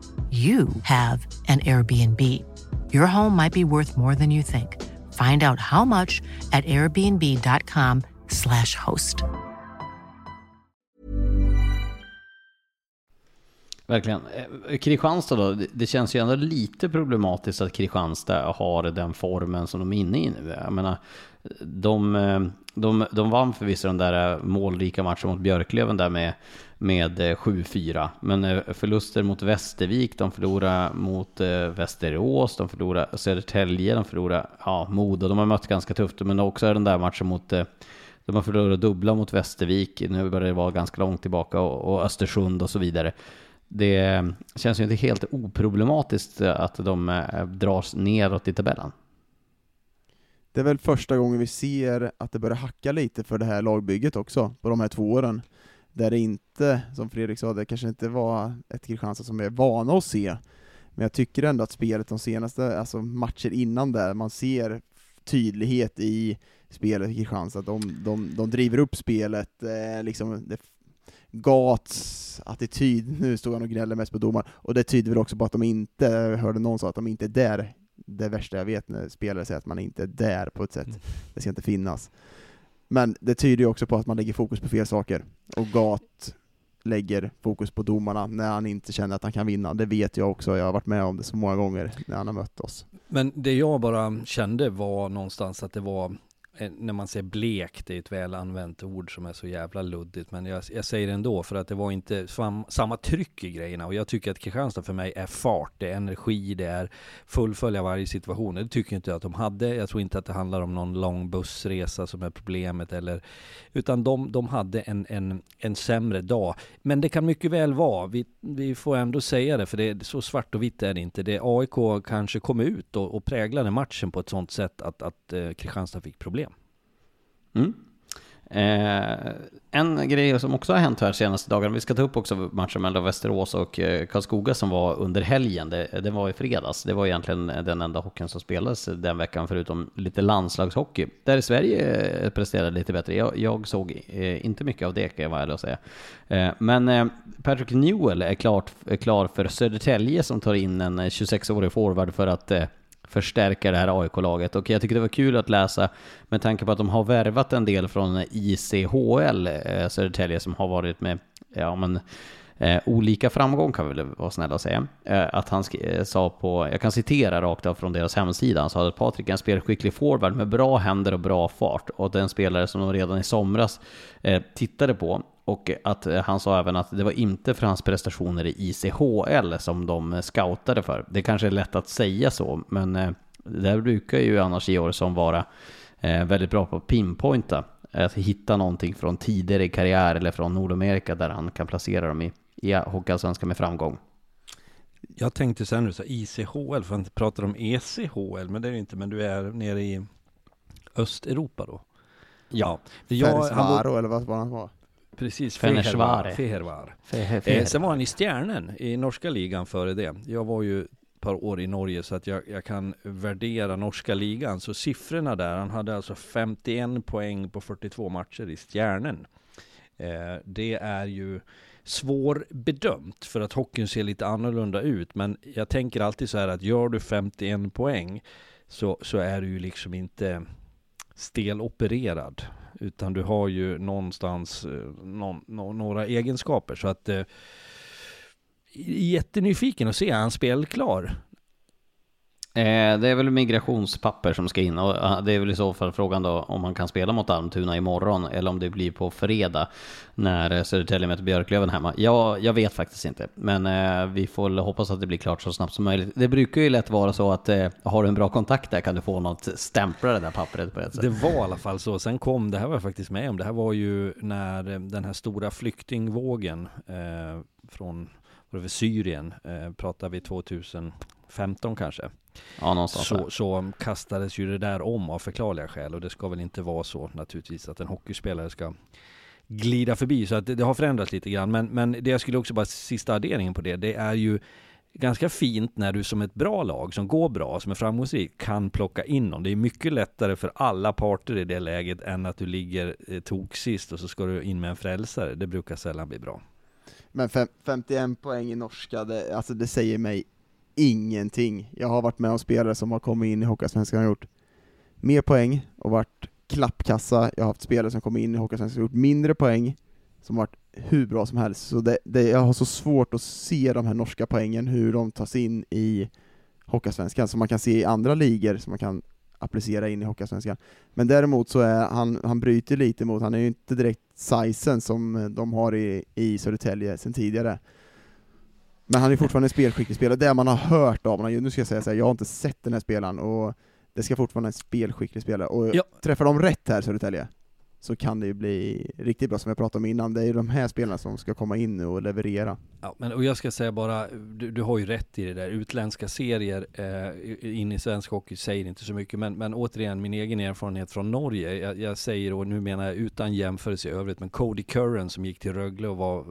you have an Airbnb. Your home might be worth more than you think. Find out how much at airbnb.com/slash host.
Verkligen. Eh, Kristianstad då, det- känns ju ändå lite problematiskt att Kristianstad har den formen som de är inne i nu. Jag menar, de, eh, de, de vann förvisso den där eh, målrika matchen mot Björklöven där med, med eh, 7-4. Men eh, förluster mot Västervik, de förlorade mot eh, Västerås, de förlorade Södertälje, de förlorade ja, Modo. De har mött ganska tufft, men också den där matchen mot de har förlorat dubbla mot Västervik, nu börjar det vara ganska långt tillbaka, och, Östersund och så vidare. Det känns ju inte helt oproblematiskt att de dras neråt i tabellen.
Det är väl första gången vi ser att det börjar hacka lite för det här lagbygget också, på de här två åren. Där det inte, som Fredrik sa, det kanske inte var ett Kristianstad som vi är vana att se. Men jag tycker ändå att spelet de senaste alltså matcher innan där, man ser tydlighet i spelet i Kristianstad. De, de, de driver upp spelet, eh, liksom det, Gats attityd, nu står han och gnäller mest på domaren, och det tyder väl också på att de inte, jag hörde någon sa att de inte är där det värsta jag vet när spelare säger att man inte är där på ett sätt. Det ska inte finnas. Men det tyder ju också på att man lägger fokus på fel saker. Och Gat lägger fokus på domarna när han inte känner att han kan vinna. Det vet jag också, jag har varit med om det så många gånger när han har mött oss.
Men det jag bara kände var någonstans att det var Eh, när man säger blek, det är ett väl använt ord som är så jävla luddigt, men jag, jag säger det ändå för att det var inte sam, samma tryck i grejerna och jag tycker att Kristianstad för mig är fart, det är energi, det är fullfölja varje situation. Det tycker jag inte att de hade. Jag tror inte att det handlar om någon lång bussresa som är problemet eller utan de, de hade en, en, en sämre dag. Men det kan mycket väl vara, vi, vi får ändå säga det för det är så svart och vitt är det inte. Det AIK kanske kom ut och, och präglade matchen på ett sånt sätt att, att eh, Kristianstad fick problem.
Mm. Eh, en grej som också har hänt här senaste dagarna, vi ska ta upp också matchen mellan Västerås och eh, Karlskoga som var under helgen, det, det var i fredags. Det var egentligen den enda hockeyn som spelades den veckan förutom lite landslagshockey. Där Sverige eh, presterade lite bättre. Jag, jag såg eh, inte mycket av det kan jag vara ärlig och säga. Eh, men eh, Patrick Newell är, klart, är klar för Södertälje som tar in en eh, 26-årig forward för att eh, förstärka det här AIK-laget. Och jag tycker det var kul att läsa med tanke på att de har värvat en del från ICHL, eh, Södertälje, som har varit med, ja men, eh, olika framgång kan vi väl vara snälla och säga. Eh, att han eh, sa på, jag kan citera rakt av från deras hemsida, han sa att Patrik är en spelskicklig forward med bra händer och bra fart och den spelare som de redan i somras eh, tittade på och att eh, han sa även att det var inte för hans prestationer i ICHL som de eh, scoutade för. Det kanske är lätt att säga så, men eh, där brukar ju annars Georgsson vara väldigt bra på att pinpointa. Att hitta någonting från tidigare i karriär eller från Nordamerika där han kan placera dem i, i Hockeyallsvenskan med framgång.
Jag tänkte sen nu så här, ICHL, för att prata om ECHL, men det är det inte, men du är nere i Östeuropa då? Ja. Jag, han var,
Ferencvaro eller vad var han var?
Precis,
Fenerbahce.
Fehervar. Eh, sen var han i Stjärnen i norska ligan före det. Jag var ju ett par år i Norge så att jag, jag kan värdera norska ligan. Så siffrorna där, han hade alltså 51 poäng på 42 matcher i Stjärnen. Eh, det är ju svårbedömt för att hockeyn ser lite annorlunda ut. Men jag tänker alltid så här att gör du 51 poäng så, så är du ju liksom inte stelopererad. Utan du har ju någonstans eh, någon, några egenskaper. Så att eh, jättenyfiken att se, är han spelklar?
Eh, det är väl migrationspapper som ska in och eh, det är väl i så fall frågan då om man kan spela mot Almtuna imorgon eller om det blir på fredag när eh, Södertälje möter Björklöven hemma. Ja, jag vet faktiskt inte, men eh, vi får väl hoppas att det blir klart så snabbt som möjligt. Det brukar ju lätt vara så att eh, har du en bra kontakt där kan du få något stämpla det där pappret på ett sätt.
Det var i alla fall så. Sen kom, det här var jag faktiskt med om, det här var ju när eh, den här stora flyktingvågen eh, från Syrien, eh, pratar vi 2015 15 kanske.
Ja, någonstans
Så,
där.
så kastades ju det där om av förklarliga skäl och det ska väl inte vara så naturligtvis att en hockeyspelare ska glida förbi. Så att det, det har förändrats lite grann. Men, men det jag skulle också bara, sista adderingen på det, det är ju ganska fint när du som ett bra lag, som går bra, som är framgångsrik, kan plocka in någon. Det är mycket lättare för alla parter i det läget än att du ligger eh, tok sist och så ska du in med en frälsare. Det brukar sällan bli bra.
Men fem, 51 poäng i norska, det, alltså det säger mig ingenting. Jag har varit med om spelare som har kommit in i Hockeyallsvenskan och gjort mer poäng och varit klappkassa. Jag har haft spelare som kommit in i Hockeyallsvenskan och gjort mindre poäng, som varit hur bra som helst. Så det, det, jag har så svårt att se de här norska poängen, hur de tas in i Hockeyallsvenskan, som man kan se i andra ligor, som man kan applicera in i Hockeyallsvenskan. Men däremot så är han, han bryter lite mot, han är ju inte direkt sizen som de har i, i Södertälje sedan tidigare. Men han är fortfarande en spelskicklig spelare, det man har hört av honom, nu ska jag säga så här, jag har inte sett den här spelaren, och det ska fortfarande vara en spelskicklig spelare, och
Ja.
träffar de rätt här Södertälje, så kan det ju bli riktigt bra, som jag pratade om innan, det är ju de här spelarna som ska komma in nu och leverera.
Ja, men och jag ska säga bara, du, du har ju rätt i det där. Utländska serier eh, in i svensk hockey säger inte så mycket. Men, men återigen, min egen erfarenhet från Norge. Jag, jag säger, och nu menar jag utan jämförelse i övrigt, men Cody Curran som gick till Rögle och var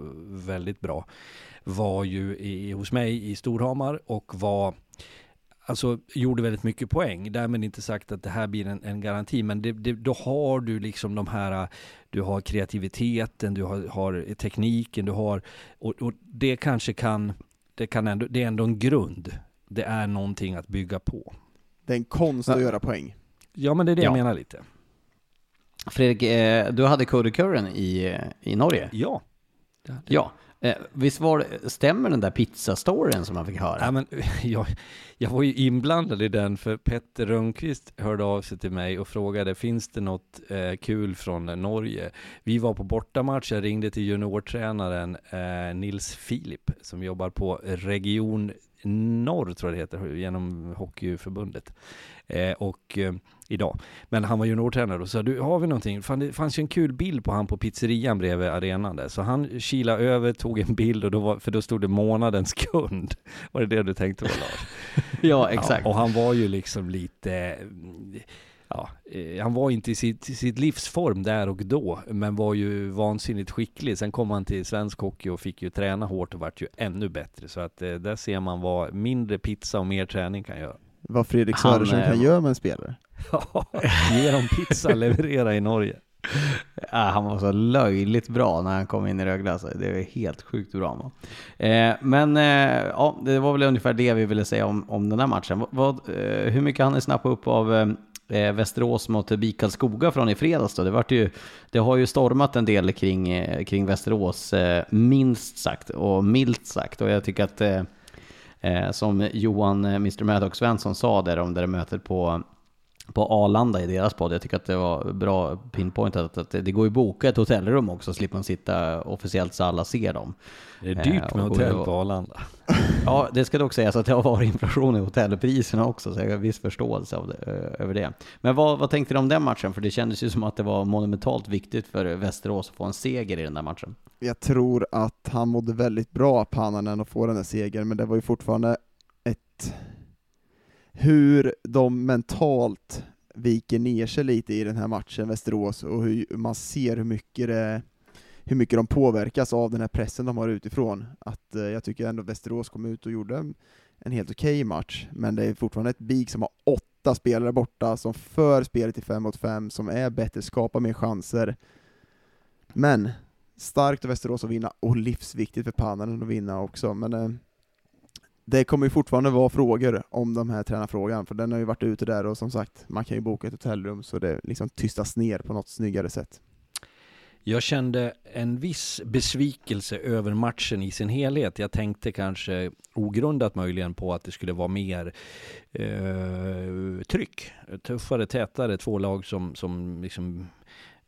väldigt bra, var ju i, hos mig i Storhamar och var Alltså gjorde väldigt mycket poäng. Därmed inte sagt att det här blir en, en garanti. Men det, det, då har du liksom de här, du har kreativiteten, du har, har tekniken, du har, och, och det kanske kan, det kan ändå, det är ändå en grund. Det är någonting att bygga på.
Det är en konst att
Ja.
göra poäng.
Ja men det är det
Ja.
jag menar lite.
Fredrik, eh, du hade Cody Curran i, eh, i Norge?
Ja.
Ja. Eh, visst var det, stämmer den där pizzastoryn som man fick höra?
Ja, men, jag, jag var ju inblandad i den för Petter Rönnqvist hörde av sig till mig och frågade finns det något eh, kul från eh, Norge? Vi var på bortamatch, jag ringde till juniortränaren eh, Nils Filip som jobbar på Region Norr tror jag det heter, genom Hockeyförbundet. Eh, och eh, idag. Men han var juniortränare och sa du, har vi någonting? Fan, det fanns ju en kul bild på han på pizzerian bredvid arenan där. Så han kilade över, tog en bild och då var, för då stod det månadens kund. Var det det du tänkte på Lars?
ja, exakt.
Ja, och han var ju liksom lite, ja, eh, han var inte i sitt, sitt livsform där och då, men var ju vansinnigt skicklig. Sen kom han till svensk hockey och fick ju träna hårt och vart ju ännu bättre. Så att eh, där ser man vad mindre pizza och mer träning kan göra.
Vad Fredrik Söderström kan
eh,
göra med en spelare.
Ge dem pizza, leverera i Norge.
Ja, han var så löjligt bra när han kom in i Rögle. Alltså. Det var helt sjukt bra. Man. Eh, men eh, ja, det var väl ungefär det vi ville säga om, om den här matchen. Vad, vad, eh, hur mycket hann ni snappa upp av eh, Västerås mot Bikarlskoga från i fredags då? Det, vart ju, det har ju stormat en del kring, eh, kring Västerås, eh, minst sagt och milt sagt. Och jag tycker att eh, eh, som Johan eh, Mr Maddox Svensson sa där om det där mötet på på Arlanda i deras podd. Jag tycker att det var bra pinpointat att det går ju att boka ett hotellrum också, slipper man sitta officiellt så alla ser dem.
Det är dyrt
Eh,
med
och-
hotell på Arlanda.
Ja, det ska dock sägas att det har varit inflation i hotellpriserna också, så jag har viss förståelse av det, eh, över det. Men vad, vad tänkte du om den matchen? För det kändes ju som att det var monumentalt viktigt för Västerås att få en seger i den där matchen.
Jag tror att han mådde väldigt bra, Pannanen, att få den här segern, men det var ju fortfarande ett... Hur de mentalt viker ner sig lite i den här matchen, Västerås, och hur man ser hur mycket det hur mycket de påverkas av den här pressen de har utifrån. Att eh, jag tycker ändå Västerås kom ut och gjorde en, en helt okej match, men det är fortfarande ett BIK som har åtta spelare borta, som för spelet till fem mot fem, som är bättre, skapar mer chanser. Men starkt av Västerås att vinna, och livsviktigt för Pannanen att vinna också, men eh, det kommer ju fortfarande vara frågor om de här tränarfrågan, för den har ju varit ute där och som sagt, man kan ju boka ett hotellrum så det liksom tystas ner på något snyggare sätt.
Jag kände en viss besvikelse över matchen i sin helhet. Jag tänkte kanske ogrundat möjligen på att det skulle vara mer eh, tryck. Tuffare, tätare, två lag som, som liksom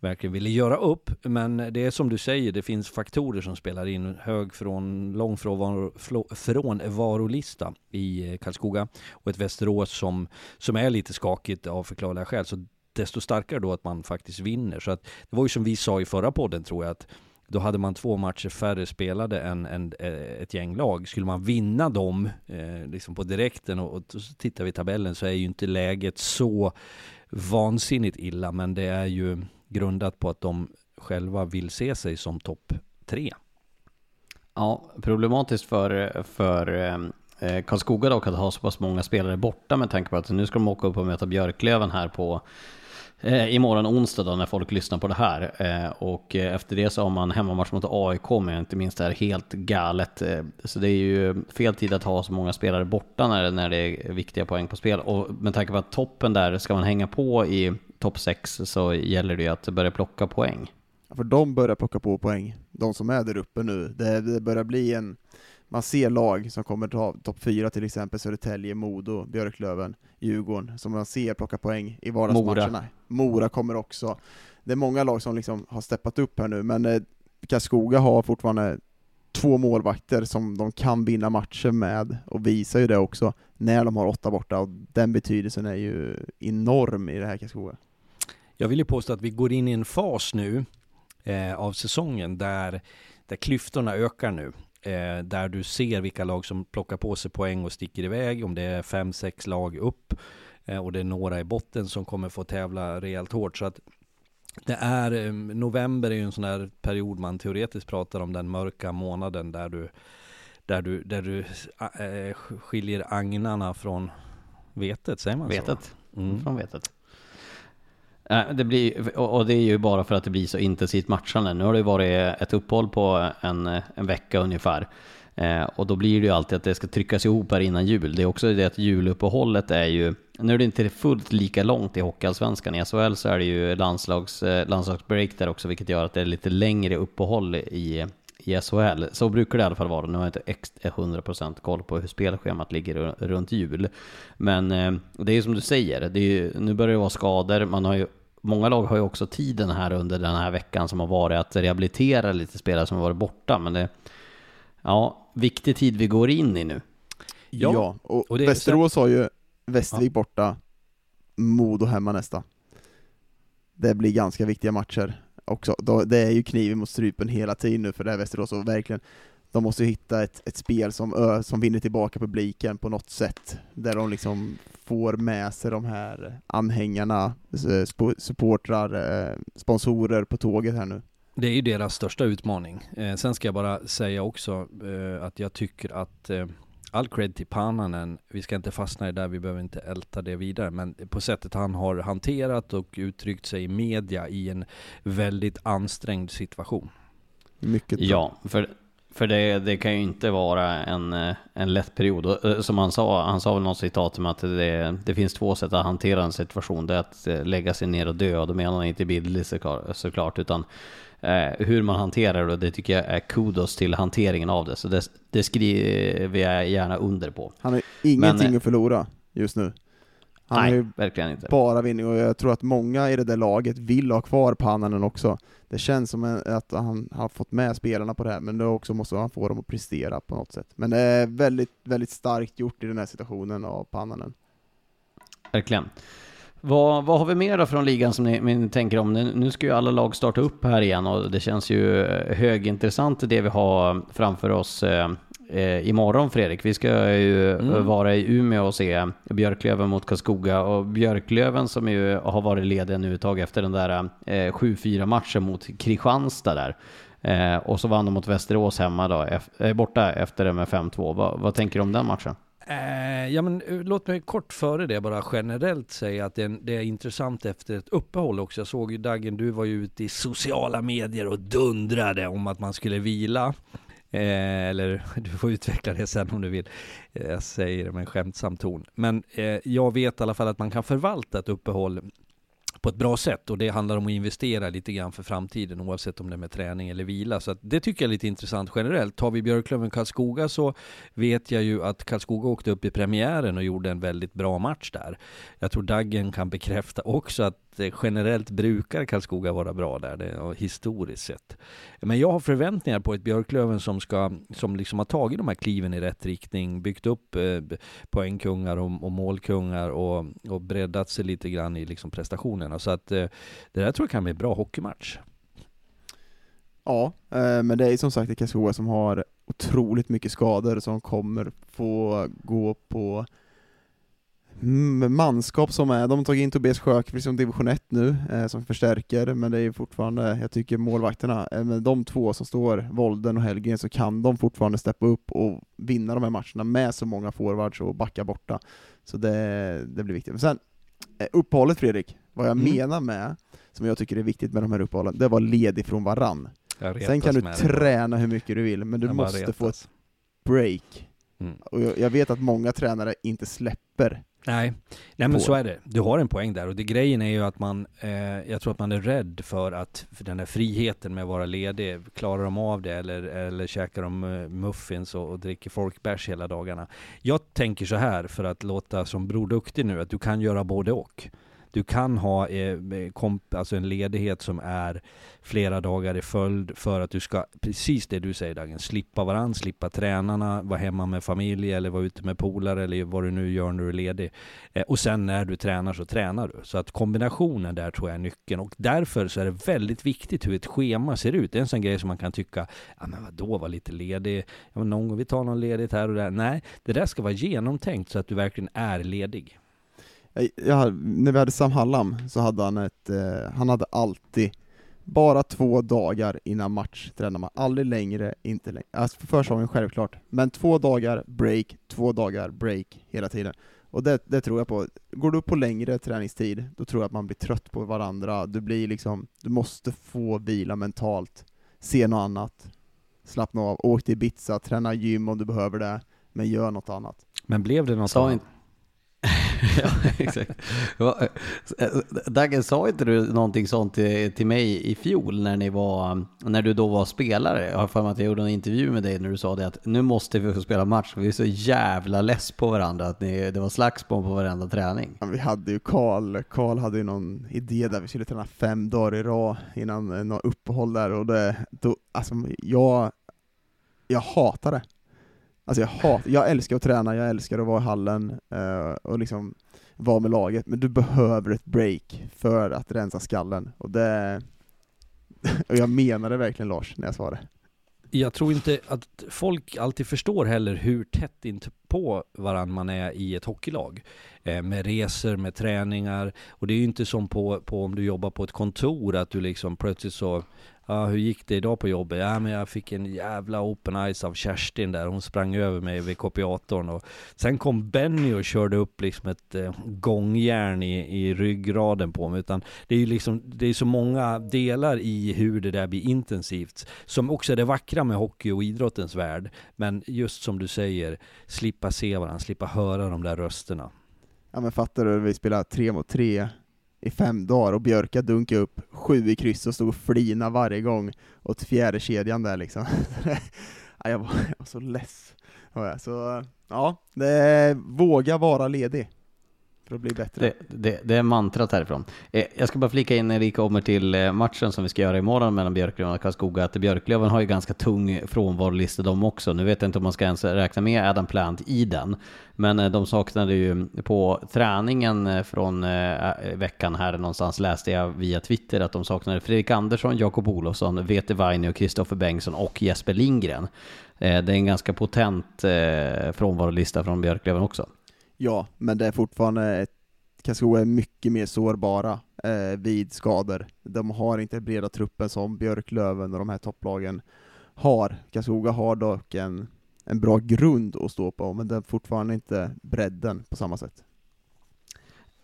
verkligen ville göra upp. Men det är som du säger, det finns faktorer som spelar in. Hög från, lång frånvarolista i eh, Karlskoga och ett Västerås som, som är lite skakigt av förklarliga skäl. Så desto starkare då att man faktiskt vinner. Så att det var ju som vi sa i förra podden tror jag att då hade man två matcher färre spelade än, än eh, ett gäng lag. Skulle man vinna dem eh, liksom på direkten och, och så tittar vi i tabellen så är ju inte läget så vansinnigt illa, men det är ju grundat på att de själva vill se sig som topp tre.
Ja, problematiskt för, för eh, Karlskoga dock att ha så pass många spelare borta med tanke på att nu ska de åka upp och möta Björklöven här på eh, imorgon onsdag då när folk lyssnar på det här. Eh, och eh, efter det så har man hemmamatch mot AIK om jag inte minst är helt galet. Eh, så det är ju fel tid att ha så många spelare borta när, när det är viktiga poäng på spel. Och med tanke på att toppen där, ska man hänga på i topp 6 så gäller det ju att börja plocka poäng.
För de börjar plocka på poäng, de som är där uppe nu. Det, det börjar bli en, man ser lag som kommer ta topp fyra till exempel, Södertälje, Modo, Björklöven, Djurgården, som man ser plocka poäng i vardagsmatcherna. Mora. Mora kommer också. Det är många lag som liksom har steppat upp här nu, men eh, Karlskoga har fortfarande två målvakter som de kan vinna matcher med, och visar ju det också när de har åtta borta, och den betydelsen är ju enorm i det här Karlskoga.
Jag vill ju påstå att vi går in i en fas nu eh, av säsongen där, där klyftorna ökar nu. Eh, där du ser vilka lag som plockar på sig poäng och sticker iväg. Om det är fem, sex lag upp eh, och det är några i botten som kommer få tävla rejält hårt. Så att det är, eh, november är ju en sån här period man teoretiskt pratar om den mörka månaden där du där du, där du äh, skiljer agnarna från vetet, säger man
vetet. så? Mm. Från vetet. Eh, det blir, och det är ju bara för att det blir så intensivt matchande. Nu har det varit ett uppehåll på en, en vecka ungefär. Eh, och då blir det ju alltid att det ska tryckas ihop här innan jul. Det är också det att juluppehållet är ju, nu är det inte fullt lika långt i Hockeyallsvenskan. I SHL så är det ju landslags, eh, landslagsbreak där också, vilket gör att det är lite längre uppehåll i, i SHL. Så brukar det i alla fall vara. Nu har jag inte 100% koll på hur spelschemat ligger runt jul. Men eh, det är ju som du säger, det är ju, nu börjar det vara skador. Man har ju Många lag har ju också tiden här under den här veckan som har varit att rehabilitera lite spelare som har varit borta. Men det, ja, viktig tid vi går in i nu.
Ja, ja och, och det, Västerås har ju Västervik ja. borta, Modo hemma nästa. Det blir ganska viktiga matcher också. Det är ju kniven mot strupen hela tiden nu för det här Västerås, och verkligen de måste hitta ett, ett spel som, som vinner tillbaka publiken på något sätt, där de liksom får med sig de här anhängarna, supportrar, eh, sponsorer på tåget här nu.
Det är ju deras största utmaning. Eh, sen ska jag bara säga också eh, att jag tycker att eh, all cred till Pananen, vi ska inte fastna i det där, vi behöver inte älta det vidare, men på sättet han har hanterat och uttryckt sig i media i en väldigt ansträngd situation.
Mycket bra. Ja, för för det, det kan ju inte vara en, en lätt period. Eh, som han sa, han sa väl något citat om att det, det finns två sätt att hantera en situation. Det är att eh, lägga sig ner och dö. Och då menar han inte bildligt såklart, utan eh, hur man hanterar det. Det tycker jag är kudos till hanteringen av det. Så det, det skriver jag gärna under på.
Han har ingenting Men, att förlora just nu.
Han Nej, verkligen inte.
Bara vinning, och jag tror att många i det där laget vill ha kvar Pannanen också. Det känns som att han har fått med spelarna på det här, men då också måste han få dem att prestera på något sätt. Men det är väldigt, väldigt starkt gjort i den här situationen av Pannanen.
Verkligen. Vad, vad har vi mer då från ligan som ni, ni, tänker om? Nu ska ju alla lag starta upp här igen och det känns ju högintressant det vi har framför oss eh, eh, imorgon Fredrik. Vi ska ju mm. vara i Umeå och se Björklöven mot Karlskoga och Björklöven som ju har varit lediga nu ett tag efter den där eh, 7-4 matchen mot Kristianstad där. Eh, och så vann de mot Västerås hemma då, eh, borta efter det med 5-2. Va, vad tänker du om den matchen?
Eh, ja, men, eh, låt mig kort före det bara generellt säga att det är, det är, intressant efter ett uppehåll också. Jag såg ju Dagen, du var ju ute i sociala medier och dundrade om att man skulle vila. Eh, eller du får utveckla det sen om du vill. Eh, jag säger det med en skämtsam ton. Men eh, jag vet i alla fall att man kan förvalta ett uppehåll på ett bra sätt och det handlar om att investera lite grann för framtiden oavsett om det är med träning eller vila. Så det tycker jag är lite intressant generellt. Tar vi Björklöven Karlskoga så vet jag ju att Karlskoga åkte upp i premiären och gjorde en väldigt bra match där. Jag tror Daggen kan bekräfta också att Eh, generellt brukar Karlskoga vara bra där, det, historiskt sett. Men jag har förväntningar på ett Björklöven som, ska, som liksom har tagit de här kliven i rätt riktning, byggt upp eh, poängkungar och, och målkungar och, och breddat sig lite grann i liksom prestationerna. Så att eh, det där tror jag kan bli en bra hockeymatch.
Ja, eh, men det är som sagt ett Karlskoga som har otroligt mycket skador som kommer få gå på manskap som är, de har tagit in Tobias Sjökvist som division 1 nu, eh, som förstärker, men det är fortfarande, jag tycker målvakterna, eh, med de två som står, Volden och Helgen, så kan de fortfarande steppa upp och vinna de här matcherna med så många forwards och backa borta. Så det, det blir viktigt. Men sen, eh, uppehållet Fredrik, vad jag
Mm.
menar med, som jag tycker är viktigt med de här uppehållen, det var ledig från varann. Sen kan du
det.
träna hur mycket du vill, men du
Jag
måste få ett break.
Mm.
Och jag, jag vet att många tränare inte släpper.
Nej, nej men
på
så är det. Du har en poäng där och det grejen är ju att man, eh, jag tror att man är rädd för att för den här friheten med att vara ledig, klarar de av det eller, eller käkar de eh, muffins och, och dricker folkbärs hela dagarna? Jag tänker så här för att låta som Bror Duktig nu, att du kan göra både och. Du kan ha eh, eh, komp, alltså en ledighet som är flera dagar i följd för att du ska, precis det du säger Dagen, slippa varandra, slippa tränarna, vara hemma med familj eller vara ute med polare eller vad du nu gör när du är ledig. Eh, och sen när du tränar så tränar du. Så att kombinationen där tror jag är nyckeln och därför så är det väldigt viktigt hur ett schema ser ut. Det är en sån grej som man kan tycka, ja men vadå, var lite ledig, ja, men någon gång vi tar någon ledigt här och där. Nej, det där ska vara genomtänkt så att du verkligen är ledig.
Jag, jag, när vi hade Sam Hallam så hade han ett, eh, han hade alltid bara två dagar innan match tränar man, aldrig längre, inte längre. Alltså för försäsongen självklart, men två dagar break, två dagar break hela tiden. Och det, det tror jag på. Går du upp på längre träningstid, då tror jag att man blir trött på varandra. Du blir liksom, du måste få vila mentalt, se något annat, slappna av, åk till Ibiza, träna gym om du behöver det, men gör något annat.
Men blev det något
Sa
annat?
ja, exakt. Eh, Dagge, sa inte du någonting sånt till, till mig i fjol när ni var, när du då var spelare? Jag har för mig att jag gjorde en intervju med dig när du sa det att nu måste vi få spela match, vi är så jävla less på varandra att ni, det var slagsmål på varenda träning.
Ja, Vi hade ju Karl, Karl hade ju någon idé där vi skulle träna fem dagar i rad innan några något uppehåll där och det, då, alltså jag, jag hatar det. Alltså jag hat, jag älskar att träna, jag älskar att vara i hallen eh, och liksom vara med laget, men du behöver ett break för att rensa skallen och det, och jag menade verkligen Lars, när jag sa det.
Jag tror inte att folk alltid förstår heller hur tätt in på varann man är i ett hockeylag. Eh, med resor, med träningar. Och det är ju inte som på, på om du jobbar på ett kontor att du liksom plötsligt så Ja, hur gick det idag på jobbet? Ja, men jag fick en jävla open eyes av Kerstin där. Hon sprang över mig vid kopiatorn och sen kom Benny och körde upp liksom ett eh, gångjärn i, i ryggraden på mig. Utan det är ju liksom, det är så många delar i hur det där blir intensivt. Som också är det vackra med hockey och idrottens värld. Men just som du säger, slippa se varandra, slippa höra de där rösterna.
Ja men fattar du, vi spelar tre mot tre i fem dagar och Björka dunkade upp sju i kryss och stod och flina varje gång åt fjärde kedjan där liksom. ja, jag, var, jag var så less. Så ja, det våga vara ledig för att bli bättre.
Det, det, det är mantrat härifrån. Eh, Jag ska bara flika in när vi kommer till eh, matchen som vi ska göra imorgon mellan Björklöven och Karlskoga, att Björklöven har ju ganska tung frånvarolista de också. Nu vet jag inte om man ska ens räkna med Adam Plant i den, men eh, de saknade ju på träningen eh, från eh, veckan här någonstans läste jag via Twitter att de saknade Fredrik Andersson, Jakob Olofsson, Vete Vainio och Kristoffer Bengtsson och Jesper Lindgren. Eh, det är en ganska potent eh, frånvarolista från Björklöven också.
Ja, men det är fortfarande ett Karlskoga är mycket mer sårbara eh, vid skador. De har inte den breda truppen som Björklöven och de här topplagen har. Karlskoga har dock en, en bra grund att stå på, men det är fortfarande inte bredden på samma sätt.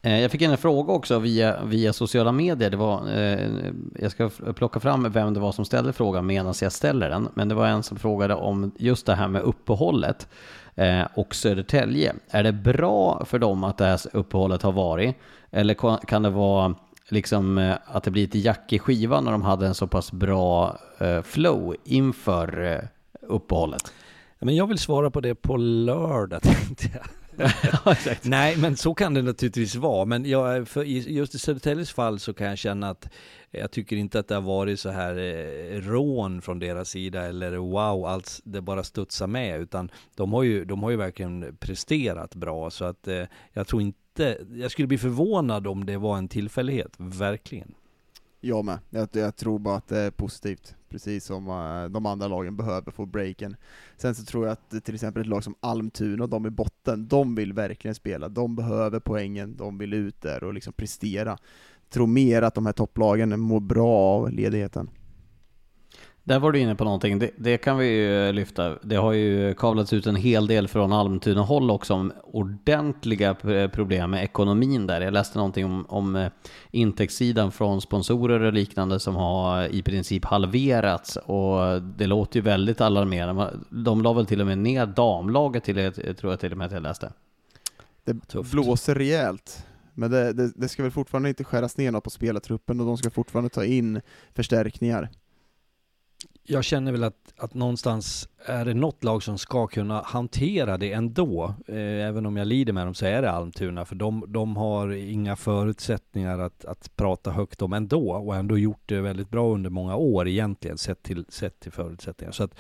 Eh, jag fick en fråga också via, via sociala medier. Det var, eh, jag ska plocka fram vem det var som ställde frågan medan jag ställer den. Men det var en som frågade om just det här med uppehållet eh, och Södertälje. Är det bra för dem att det här uppehållet har varit? Eller kan det vara liksom eh, att det blir lite jack i skivan när de hade en så pass bra eh, flow inför eh, uppehållet?
Men jag vill svara på det på lördag tänkte jag.
ja, exakt.
Nej, men så kan det naturligtvis vara. Men jag, för just i Södertäljes fall så kan jag känna att jag tycker inte att det har varit så här eh, rån från deras sida eller wow, allt det bara studsar med. Utan de har ju, de har ju verkligen presterat bra. Så att eh, jag tror inte, jag skulle bli förvånad om det var en tillfällighet, verkligen.
Jag med. Jag, jag tror bara att det är positivt, precis som eh, de andra lagen behöver få breaken. Sen så tror jag att till exempel ett lag som Almtuna, de i botten, de vill verkligen spela. De behöver poängen, de vill ut där och liksom prestera. Jag tror mer att de här topplagen mår bra av ledigheten.
Där var du inne på någonting, det, det, kan vi ju lyfta. Det har ju kavlats ut en hel del från Almtuna håll också om ordentliga problem med ekonomin där. Jag läste någonting om, om eh, intäktssidan från sponsorer och liknande som har i princip halverats och det låter ju väldigt alarmerande. De la väl till och med ner damlaget till, jag tror jag till och med att jag läste.
Det Tufft. blåser rejält. Men det, det, det ska väl fortfarande inte skäras ner något på spelartruppen och de ska fortfarande ta in förstärkningar
jag känner väl att, att någonstans är det något lag som ska kunna hantera det ändå. Eh, även om jag lider med dem så är det Almtuna, för de, de har inga förutsättningar att, att prata högt om ändå och ändå gjort det väldigt bra under många år egentligen sett till, sett till förutsättningar. Så att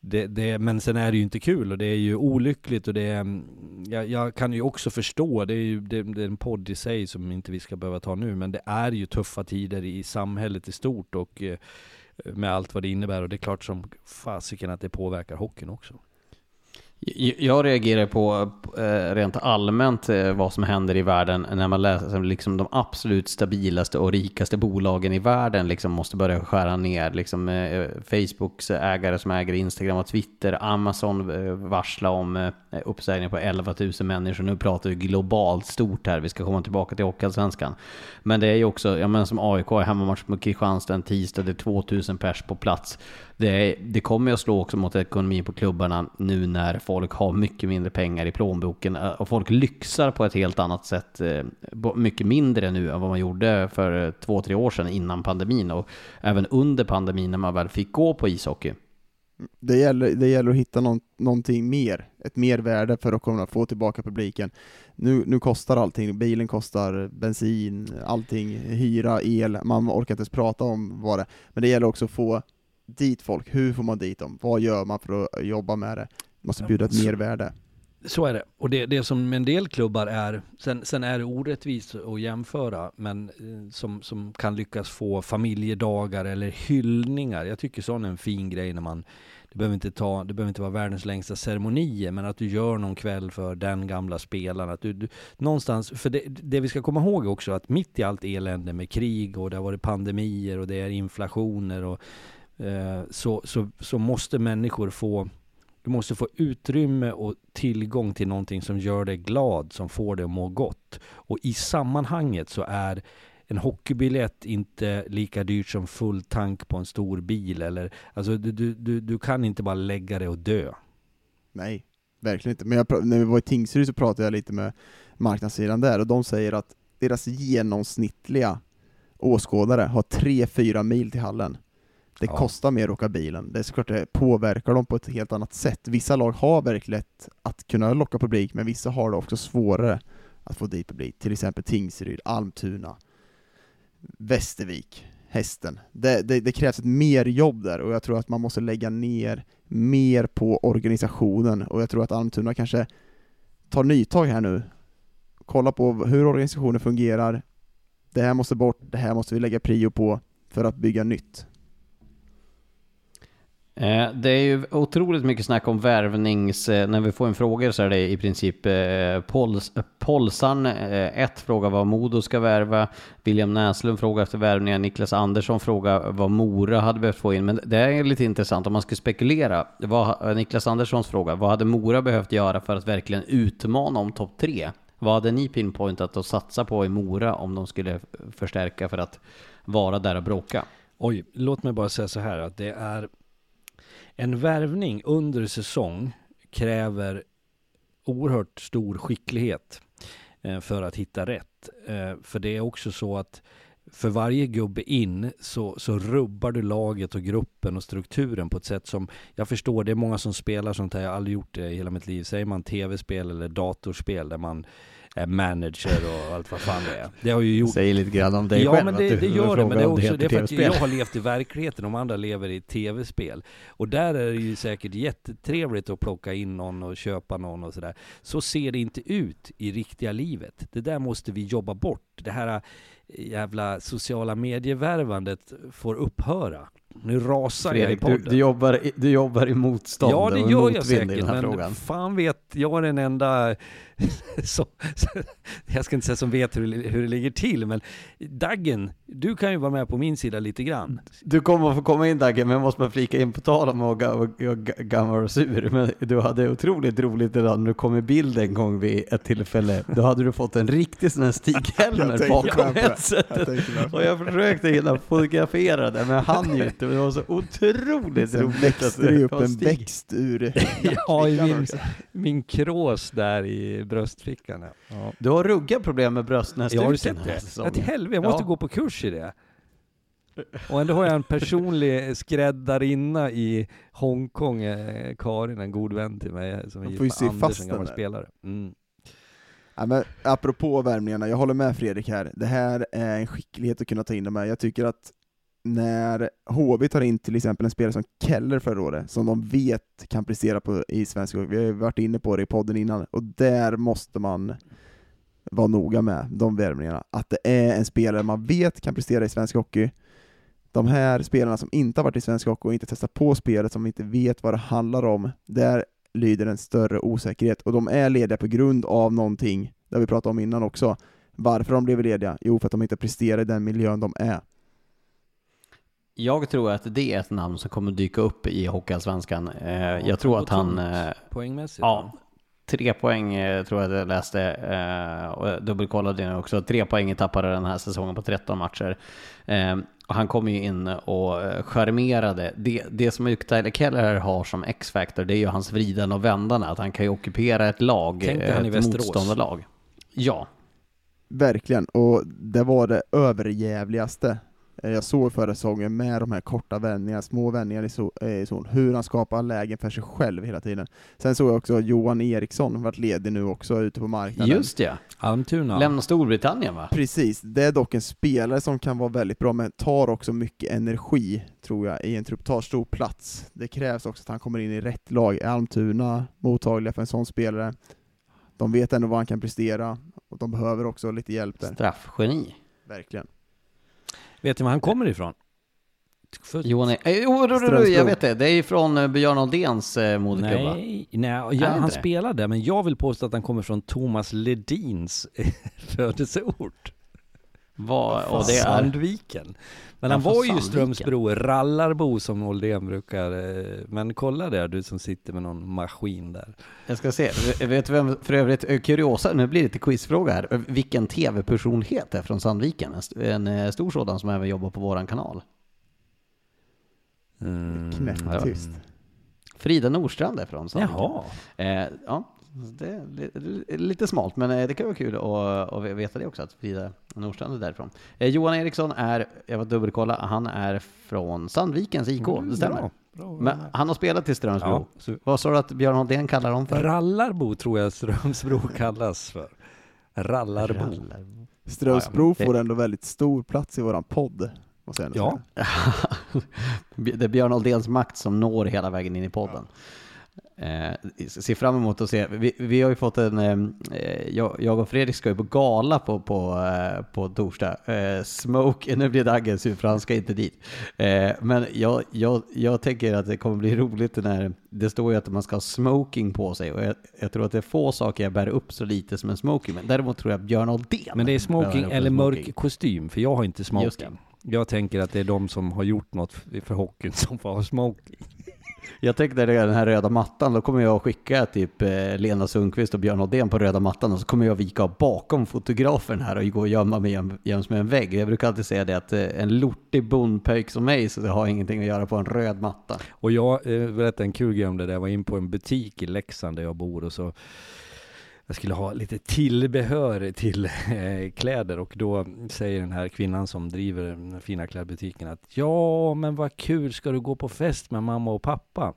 det, det, men sen är det ju inte kul och det är ju olyckligt och det är, mm, jag, jag kan ju också förstå, det är ju det, det är en podd i sig som inte vi ska behöva ta nu, men det är ju tuffa tider i samhället i stort och eh, med allt vad det innebär och det är klart som fasiken att det påverkar hockeyn också.
Jag reagerar på eh, rent allmänt eh, vad som händer i världen när man läser liksom de absolut stabilaste och rikaste bolagen i världen liksom måste börja skära ner. Liksom eh, Facebooks ägare som äger Instagram och Twitter, Amazon varsla om uppsägningar på 11 000 människor. Nu pratar vi globalt stort här, vi ska komma tillbaka till Hockeyallsvenskan. Men det är ju också, jag menar som AIK, hemmamatch mot Kristianstad en tisdag, det är 2000 pers på plats det, det kommer att slå också mot ekonomin på klubbarna nu när folk har mycket mindre pengar i plånboken eh, och folk lyxar på ett helt annat sätt, eh, mycket mindre nu än vad man gjorde för eh, två, tre år sedan innan pandemin och även under pandemin när man väl fick gå på ishockey.
Det gäller, det gäller att hitta någon, någonting mer, ett mervärde för att kunna få tillbaka publiken. Nu, nu kostar allting, bilen kostar, bensin, allting, hyra, el, man orkar inte ens prata om vad det Men det gäller också att få dit folk, hur får man dit dem? Vad gör man för att jobba med det? Måste bjuda ett mervärde.
Så är det. Och det, det som en del klubbar är, sen, sen är det orättvist att jämföra, men eh, som, som kan lyckas få familjedagar eller hyllningar. Jag tycker sån är en fin grej när man, det behöver inte, ta, det behöver inte vara världens längsta ceremonier, men att du gör någon kväll för den gamla spelaren. Att du, du någonstans, för det, det vi ska komma ihåg också, att mitt i allt elände med krig och det har varit pandemier och det är inflationer och Eh, så, så, så måste människor få du måste få utrymme och tillgång till någonting som gör dig glad, som får dig att må gott. Och i sammanhanget så är en hockeybiljett inte lika dyrt som full tank på en stor bil. Eller, alltså du, du, du kan inte bara lägga dig och dö.
Nej, verkligen inte. Men jag, när vi var i Tingsryd så pratade jag lite med marknadssidan där och de säger att deras genomsnittliga åskådare har 3-4 mil till hallen. Det ja. kostar mer att åka bilen. Det är såklart det påverkar dem på ett helt annat sätt. Vissa lag har verkligen att kunna locka publik, men vissa har det också svårare att få dit publik. Till exempel Tingsryd, Almtuna, Västervik, Hästen. Det, det, det, krävs ett mer jobb där och jag tror att man måste lägga ner mer på organisationen och jag tror att Almtuna kanske tar nytag här nu. Kolla på hur organisationen fungerar. Det här måste bort, det här måste vi lägga prio på för att bygga nytt.
Eh, det är ju otroligt mycket snack om värvnings... Eh, när vi får en fråga så är det i princip eh, Pols, Polsan. Ett frågar vad Modo ska värva. William Näslund frågar efter värvningar. Niklas Andersson frågar vad Mora hade behövt få in. Men det är lite intressant om man skulle spekulera. Vad, Niklas Anderssons fråga. Vad hade Mora behövt göra för att verkligen utmana om topp tre? Vad hade ni pinpointat att satsa på i Mora om de skulle förstärka för att vara där och bråka?
Oj, låt mig bara säga så här att det är en värvning under säsong kräver oerhört stor skicklighet eh, för att hitta rätt. Eh, för det är också så att för varje gubbe in så, så rubbar du laget och gruppen och strukturen på ett sätt som jag förstår, det är många som spelar sånt här, jag har aldrig gjort det i hela mitt liv. Säger man tv-spel eller datorspel där man manager och allt vad fan det är. Det har ju gjort...
Säger lite grann om dig
ja,
själv.
Ja, men det, det gör det. Men det är också det är för att jag har levt i verkligheten, de andra lever i tv-spel. Och där är det ju säkert jättetrevligt att plocka in någon och köpa någon och sådär. Så ser det inte ut i riktiga livet. Det där måste vi jobba bort. Det här jävla sociala medievärvandet får upphöra. Nu rasar jag i
Fredrik,
podden.
du, du, jobbar, du jobbar i motstånd
Ja, det
och
gör jag
motvind i
säkert,
den här
men
frågan.
fan vet jag är den enda som, jag ska inte säga som vet hur, det- hur det ligger till, men Daggen, du kan ju vara med på min sida lite grann.
Du kommer att få komma in Dagge, men jag måste bara flika in på tal om att ga- gammal och sur. Men du hade otroligt roligt idag när du kom i bild en gång vid ett tillfälle. Då hade du fått en riktig sån här Stig-Helmer
tänkte
bakom headsetet. Och jag försökte hinna fotografera det, men hann ju inte. Men det var så otroligt
Sen
roligt.
växte det upp en
Stig.
växt ur
Ja, i min, min krås där i bröstfickan. Ja.
Du har rugga problem med bröstnäsduken
Jag har du sett det? Ett helvete, jag måste
Ja.
gå på kurs i det. Och ändå har jag en personlig skräddarinna i Hongkong, eh, Karin, en god vän till mig, som är gift
ju
med Anders, en gammal spelare. Mm.
Ja, men apropå värmningarna, jag håller med Fredrik här. Det här är en skicklighet att kunna ta in de här. Jag tycker att när HV tar in till exempel en spelare som Keller förra året, som de vet kan prestera på i svensk hockey, vi har ju varit inne på det i podden innan, och där måste man vara noga med de värvningarna. Att det är en spelare man vet kan prestera i svensk hockey. De här spelarna som inte har varit i svensk hockey och inte testat på spelet, som inte vet vad det handlar om, där lyder en större osäkerhet. Och de är lediga på grund av någonting, det har vi pratat om innan också. Varför de blev lediga? Jo, för att de inte presterar i den miljön de är.
Jag tror att det är ett namn som kommer dyka upp i Hockeyallsvenskan. Eh, jag tror att han... Eh,
Poängmässigt.
ja, tre poäng eh, tror jag jag läste, eh, och jag dubbelkollade det också. Tre poäng tappade den här säsongen på 13 matcher. Eh, och han kom ju in och eh, charmerade. Det, det som Tyler Keller har som X-factor, det är ju hans vriden och vändande. Att han kan ju ockupera ett lag,
i
ett motståndarlag. Ja,
Verkligen, och det var det överjävligaste eh, jag såg förra säsongen med de här korta vändningarna, små vändningar i eh, i zon, hur han skapar lägen för sig själv hela tiden. Sen såg jag också Johan Eriksson varit ledig nu också ute på marknaden.
just det.
Almtuna.
Lämna Storbritannien va?
Precis, det är dock en spelare som kan vara väldigt bra, men tar också mycket energi, tror jag, i en trupp, tar stor plats. Det krävs också att han kommer in i rätt lag. Är Almtuna mottagliga för en sån spelare? De vet ändå vad han kan prestera, och de behöver också lite hjälp där.
Straffgeni.
Verkligen.
Vet ni var han kommer ifrån? För...
Johan, eh, jo, jag vet det. Det är ju från eh, Björn Aldéns eh, moderklubba.
Nej, nej ja,
det
han spelade, men jag vill påstå att han kommer från Thomas Ledins födelseort.
Vad, och det är...
Sandviken. Men
Ja,
han var ju
Sandviken.
Strömsbro, rallarbo som Oldén brukar. eh, Men kolla där, du som sitter med någon maskin där.
Jag ska se, vet du vem, för övrigt, eh, kuriosa, nu blir det lite quizfråga här. Eh, Vilken tv-personlighet är från Sandviken? En st- En stor sådan som även jobbar på våran kanal.
Mm,
Knäpptyst.
Frida Nordstrand är från Sandviken.
Jaha.
Eh, ja, det är li- li- lite smalt, men eh, det kan vara kul att, att veta det också, att Frida Nordstrand är därifrån. Eh, Johan Eriksson är, jag var dubbelkolla, han är från Sandvikens IK, det stämmer.
Bra, bra.
Men han har spelat i Strömsbro.
Ja, så-
Vad sa du att Björn Aldén kallar dem för?
Rallarbo tror jag Strömsbro kallas för. Rallarbo.
Strömsbro
Ja, ja, men det-
får ändå väldigt stor plats i våran podd, måste jag
Ja.
det är Björn Aldéns makt som når hela vägen in i podden. Eh, se fram emot att se. Vi, vi har ju fått en, eh, jag, jag och Fredrik ska ju på gala på, på, eh, på torsdag. Eh, smoke, nu blir Dagge sur för han ska inte dit. Eh, men jag, jag, jag tänker att det kommer bli roligt när det står ju att man ska ha smoking på sig och jag, jag tror att det är få saker jag bär upp så lite som en smoking. Men däremot tror jag Björn Aldén
Men det är smoking eller
smoking.
mörk kostym, för jag har inte
det.
smoking. Jag tänker att det är de som har gjort något för hockeyn som får ha smoking.
Jag tänkte det den här röda mattan, då kommer jag skicka typ eh, Lena Sundqvist och Björn Odén på röda mattan och så kommer jag vika bakom fotografen här och gå och gömma mig jäm- jäms med en vägg. Jag brukar alltid säga det att eh, en lortig bondpöjk som mig så det har ingenting att göra på en röd matta.
Och jag eh, berättade en kul grej om det där. Jag var in på en butik i Leksand där jag bor och så jag skulle ha lite tillbehör till eh, kläder och då säger den här kvinnan som driver den fina klädbutiken att ja, men vad kul, ska du gå på fest med mamma och pappa?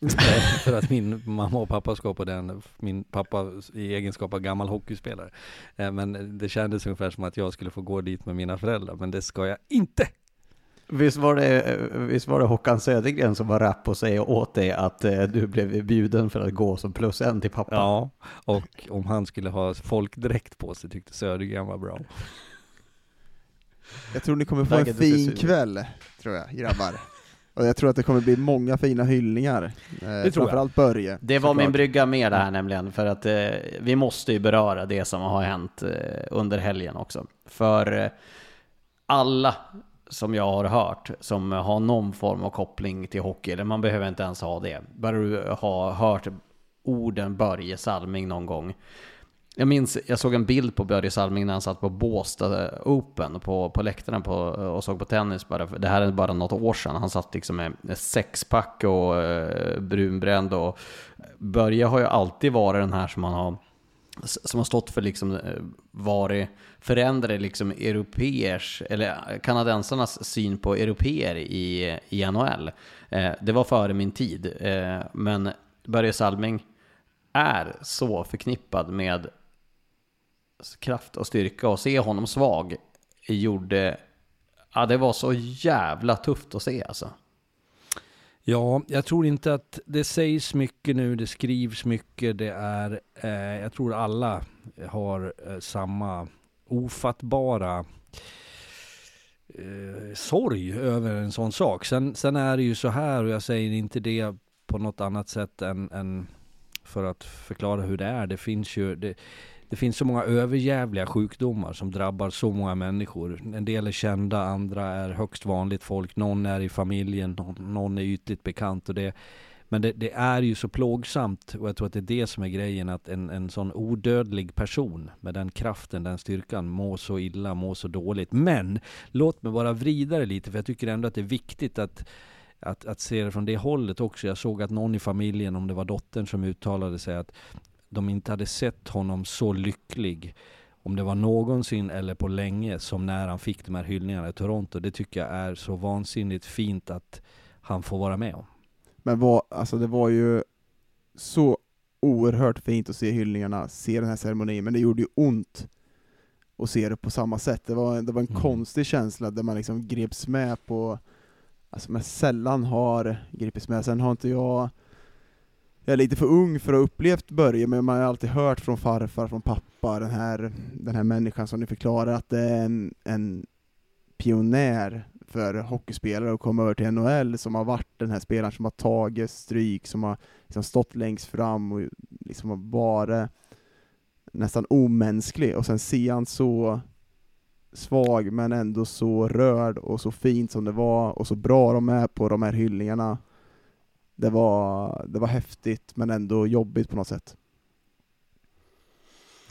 För att min mamma och pappa ska på den, min pappa i egenskap av gammal hockeyspelare. Eh, Men det kändes ungefär som att jag skulle få gå dit med mina föräldrar, men det ska jag inte!
Visst var det, visst var det Håkan Södergren som var rapp och säga åt dig att eh, du blev bjuden för att gå som plus en till pappa?
Ja, och om han skulle ha folkdräkt på sig tyckte Södergren var bra.
Jag tror ni kommer få en fin kväll, tror jag, grabbar. Och jag tror att det kommer bli många fina hyllningar. Eh, det tror framförallt Börje.
Det var min brygga med det här nämligen, för att eh, vi måste ju beröra det som har hänt eh, under helgen också. För eh, alla som jag har hört som har någon form av koppling till hockey, eller man behöver inte ens ha det. Bara du har hört orden Börje Salming någon gång. Jag minns, jag såg en bild på Börje Salming när han satt på Båstad Open på, på läktaren på, och såg på tennis. Bara, det här är bara något år sedan. Han satt liksom med sexpack och eh, brunbränd. Och Börje har ju alltid varit den här som man har som har stått för liksom eh, varit förändrade liksom europeers eller eh, kanadensarnas syn på europeer i, i NHL. Eh, det var före min tid, eh, men Börje Salming är så förknippad med kraft och styrka och se honom svag gjorde, ja det var så jävla tufft att se alltså.
Ja, jag tror inte att det sägs mycket nu, det skrivs mycket, det är, eh, jag tror alla har eh, samma ofattbara eh, sorg över en sån sak. Sen, sen är det ju så här, och jag säger inte det på något annat sätt än, än för att förklara hur det är. Det finns ju, det, det finns så många överjävliga sjukdomar som drabbar så många människor. En del är kända, andra är högst vanligt folk. Någon är i familjen, någon, någon är ytligt bekant. Och det, men det, det, är ju så plågsamt och jag tror att det är det som är grejen att en, en sån odödlig person med den kraften, den styrkan mår så illa, mår så dåligt. Men låt mig bara vrida det lite för jag tycker ändå att det är viktigt att att, att se det från det hållet också. Jag såg att någon i familjen, om det var dottern som uttalade sig, att de inte hade sett honom så lycklig om det var någonsin eller på länge som när han fick de här hyllningarna i Toronto. Det tycker jag är så vansinnigt fint att han får vara med om.
Men vad, alltså det var ju så oerhört fint att se hyllningarna, se den här ceremonin, men det gjorde ju ont att se det på samma sätt. Det var, det var en mm. konstig känsla där man liksom greps med på, alltså man sällan har gripits med. Sen har inte jag jag är lite för ung för att ha upplevt Börje, men man har alltid hört från farfar, från pappa, den här, den här människan som ni förklarar, att det är en, en pionjär för hockeyspelare att komma över till NHL, som har varit den här spelaren som har tagit stryk, som har liksom stått längst fram och liksom har varit nästan omänsklig, och sen ser han så svag men ändå så rörd och så fint som det var, och så bra de är på de här hyllningarna det var, det var häftigt men ändå jobbigt på något sätt.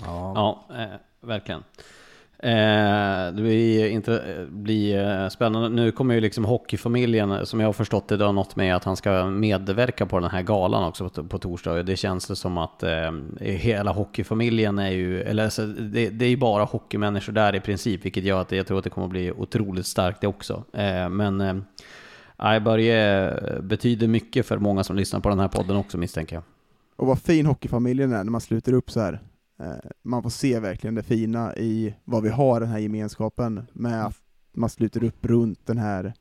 Ja, ja eh, verkligen. Eh, det blir, inte, blir eh, spännande. Nu kommer ju liksom hockeyfamiljen, som jag har förstått det, det har något med att han ska medverka på den här galan också på, på torsdag. Det känns det som att eh, hela hockeyfamiljen är ju, eller alltså, det, det, är ju bara hockeymänniskor där i princip, vilket gör att jag tror att det kommer bli otroligt starkt det också. Eh, men eh, Börje betyder mycket för många som lyssnar på den här podden också misstänker jag.
Och vad fin hockeyfamiljen är när man sluter upp så här. Eh, man får se verkligen det fina i vad vi har den här gemenskapen med att man sluter upp runt den här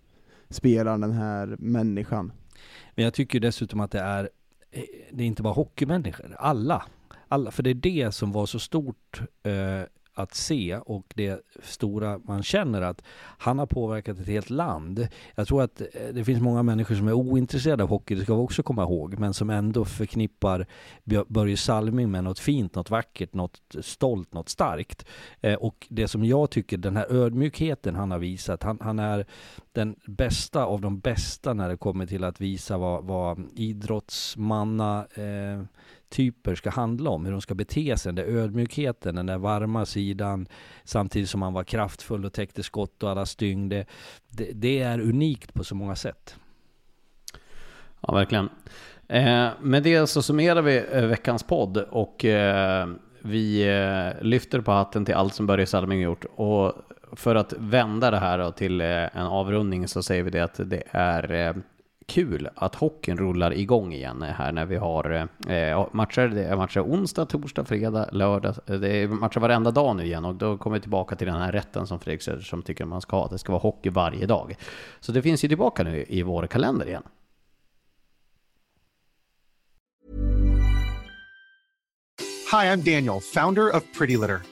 spelaren, den här människan.
Men jag tycker dessutom att det är, eh, det är inte bara hockeymänniskor, alla. alla för det är det som var så stort eh, att se och det stora man känner att han har påverkat ett helt land. Jag tror att eh, det finns många människor som är ointresserade av hockey, det ska vi också komma ihåg, men som ändå förknippar Börje Salming med något fint, något vackert, något stolt, något starkt. Eh, och det som jag tycker, den här ödmjukheten han har visat, han, han är den bästa av de bästa när det kommer till att visa vad, vad idrottsmanna eh, typer ska handla om, hur de ska bete sig, den där ödmjukheten, den där varma sidan, samtidigt som han var kraftfull och täckte skott och alla stygn. Det, det, det är unikt på så många sätt.
Ja, verkligen. Eh, med det så summerar vi eh, veckans podd och eh, vi eh, lyfter på hatten till allt som Börje Salming gjort. Och för att vända det här till eh, en avrundning så säger vi det att det är eh, kul att hockeyn rullar igång igen här när vi har eh, matcher. Det är matcher onsdag, torsdag, fredag, lördag. Det är matcher varenda dag nu igen och då kommer vi tillbaka till den här rätten som Fredrik som tycker man ska ha. Det ska vara hockey varje dag. Så det finns ju tillbaka nu i vår kalender igen.
Hi, I'm Daniel, founder of Pretty Litter.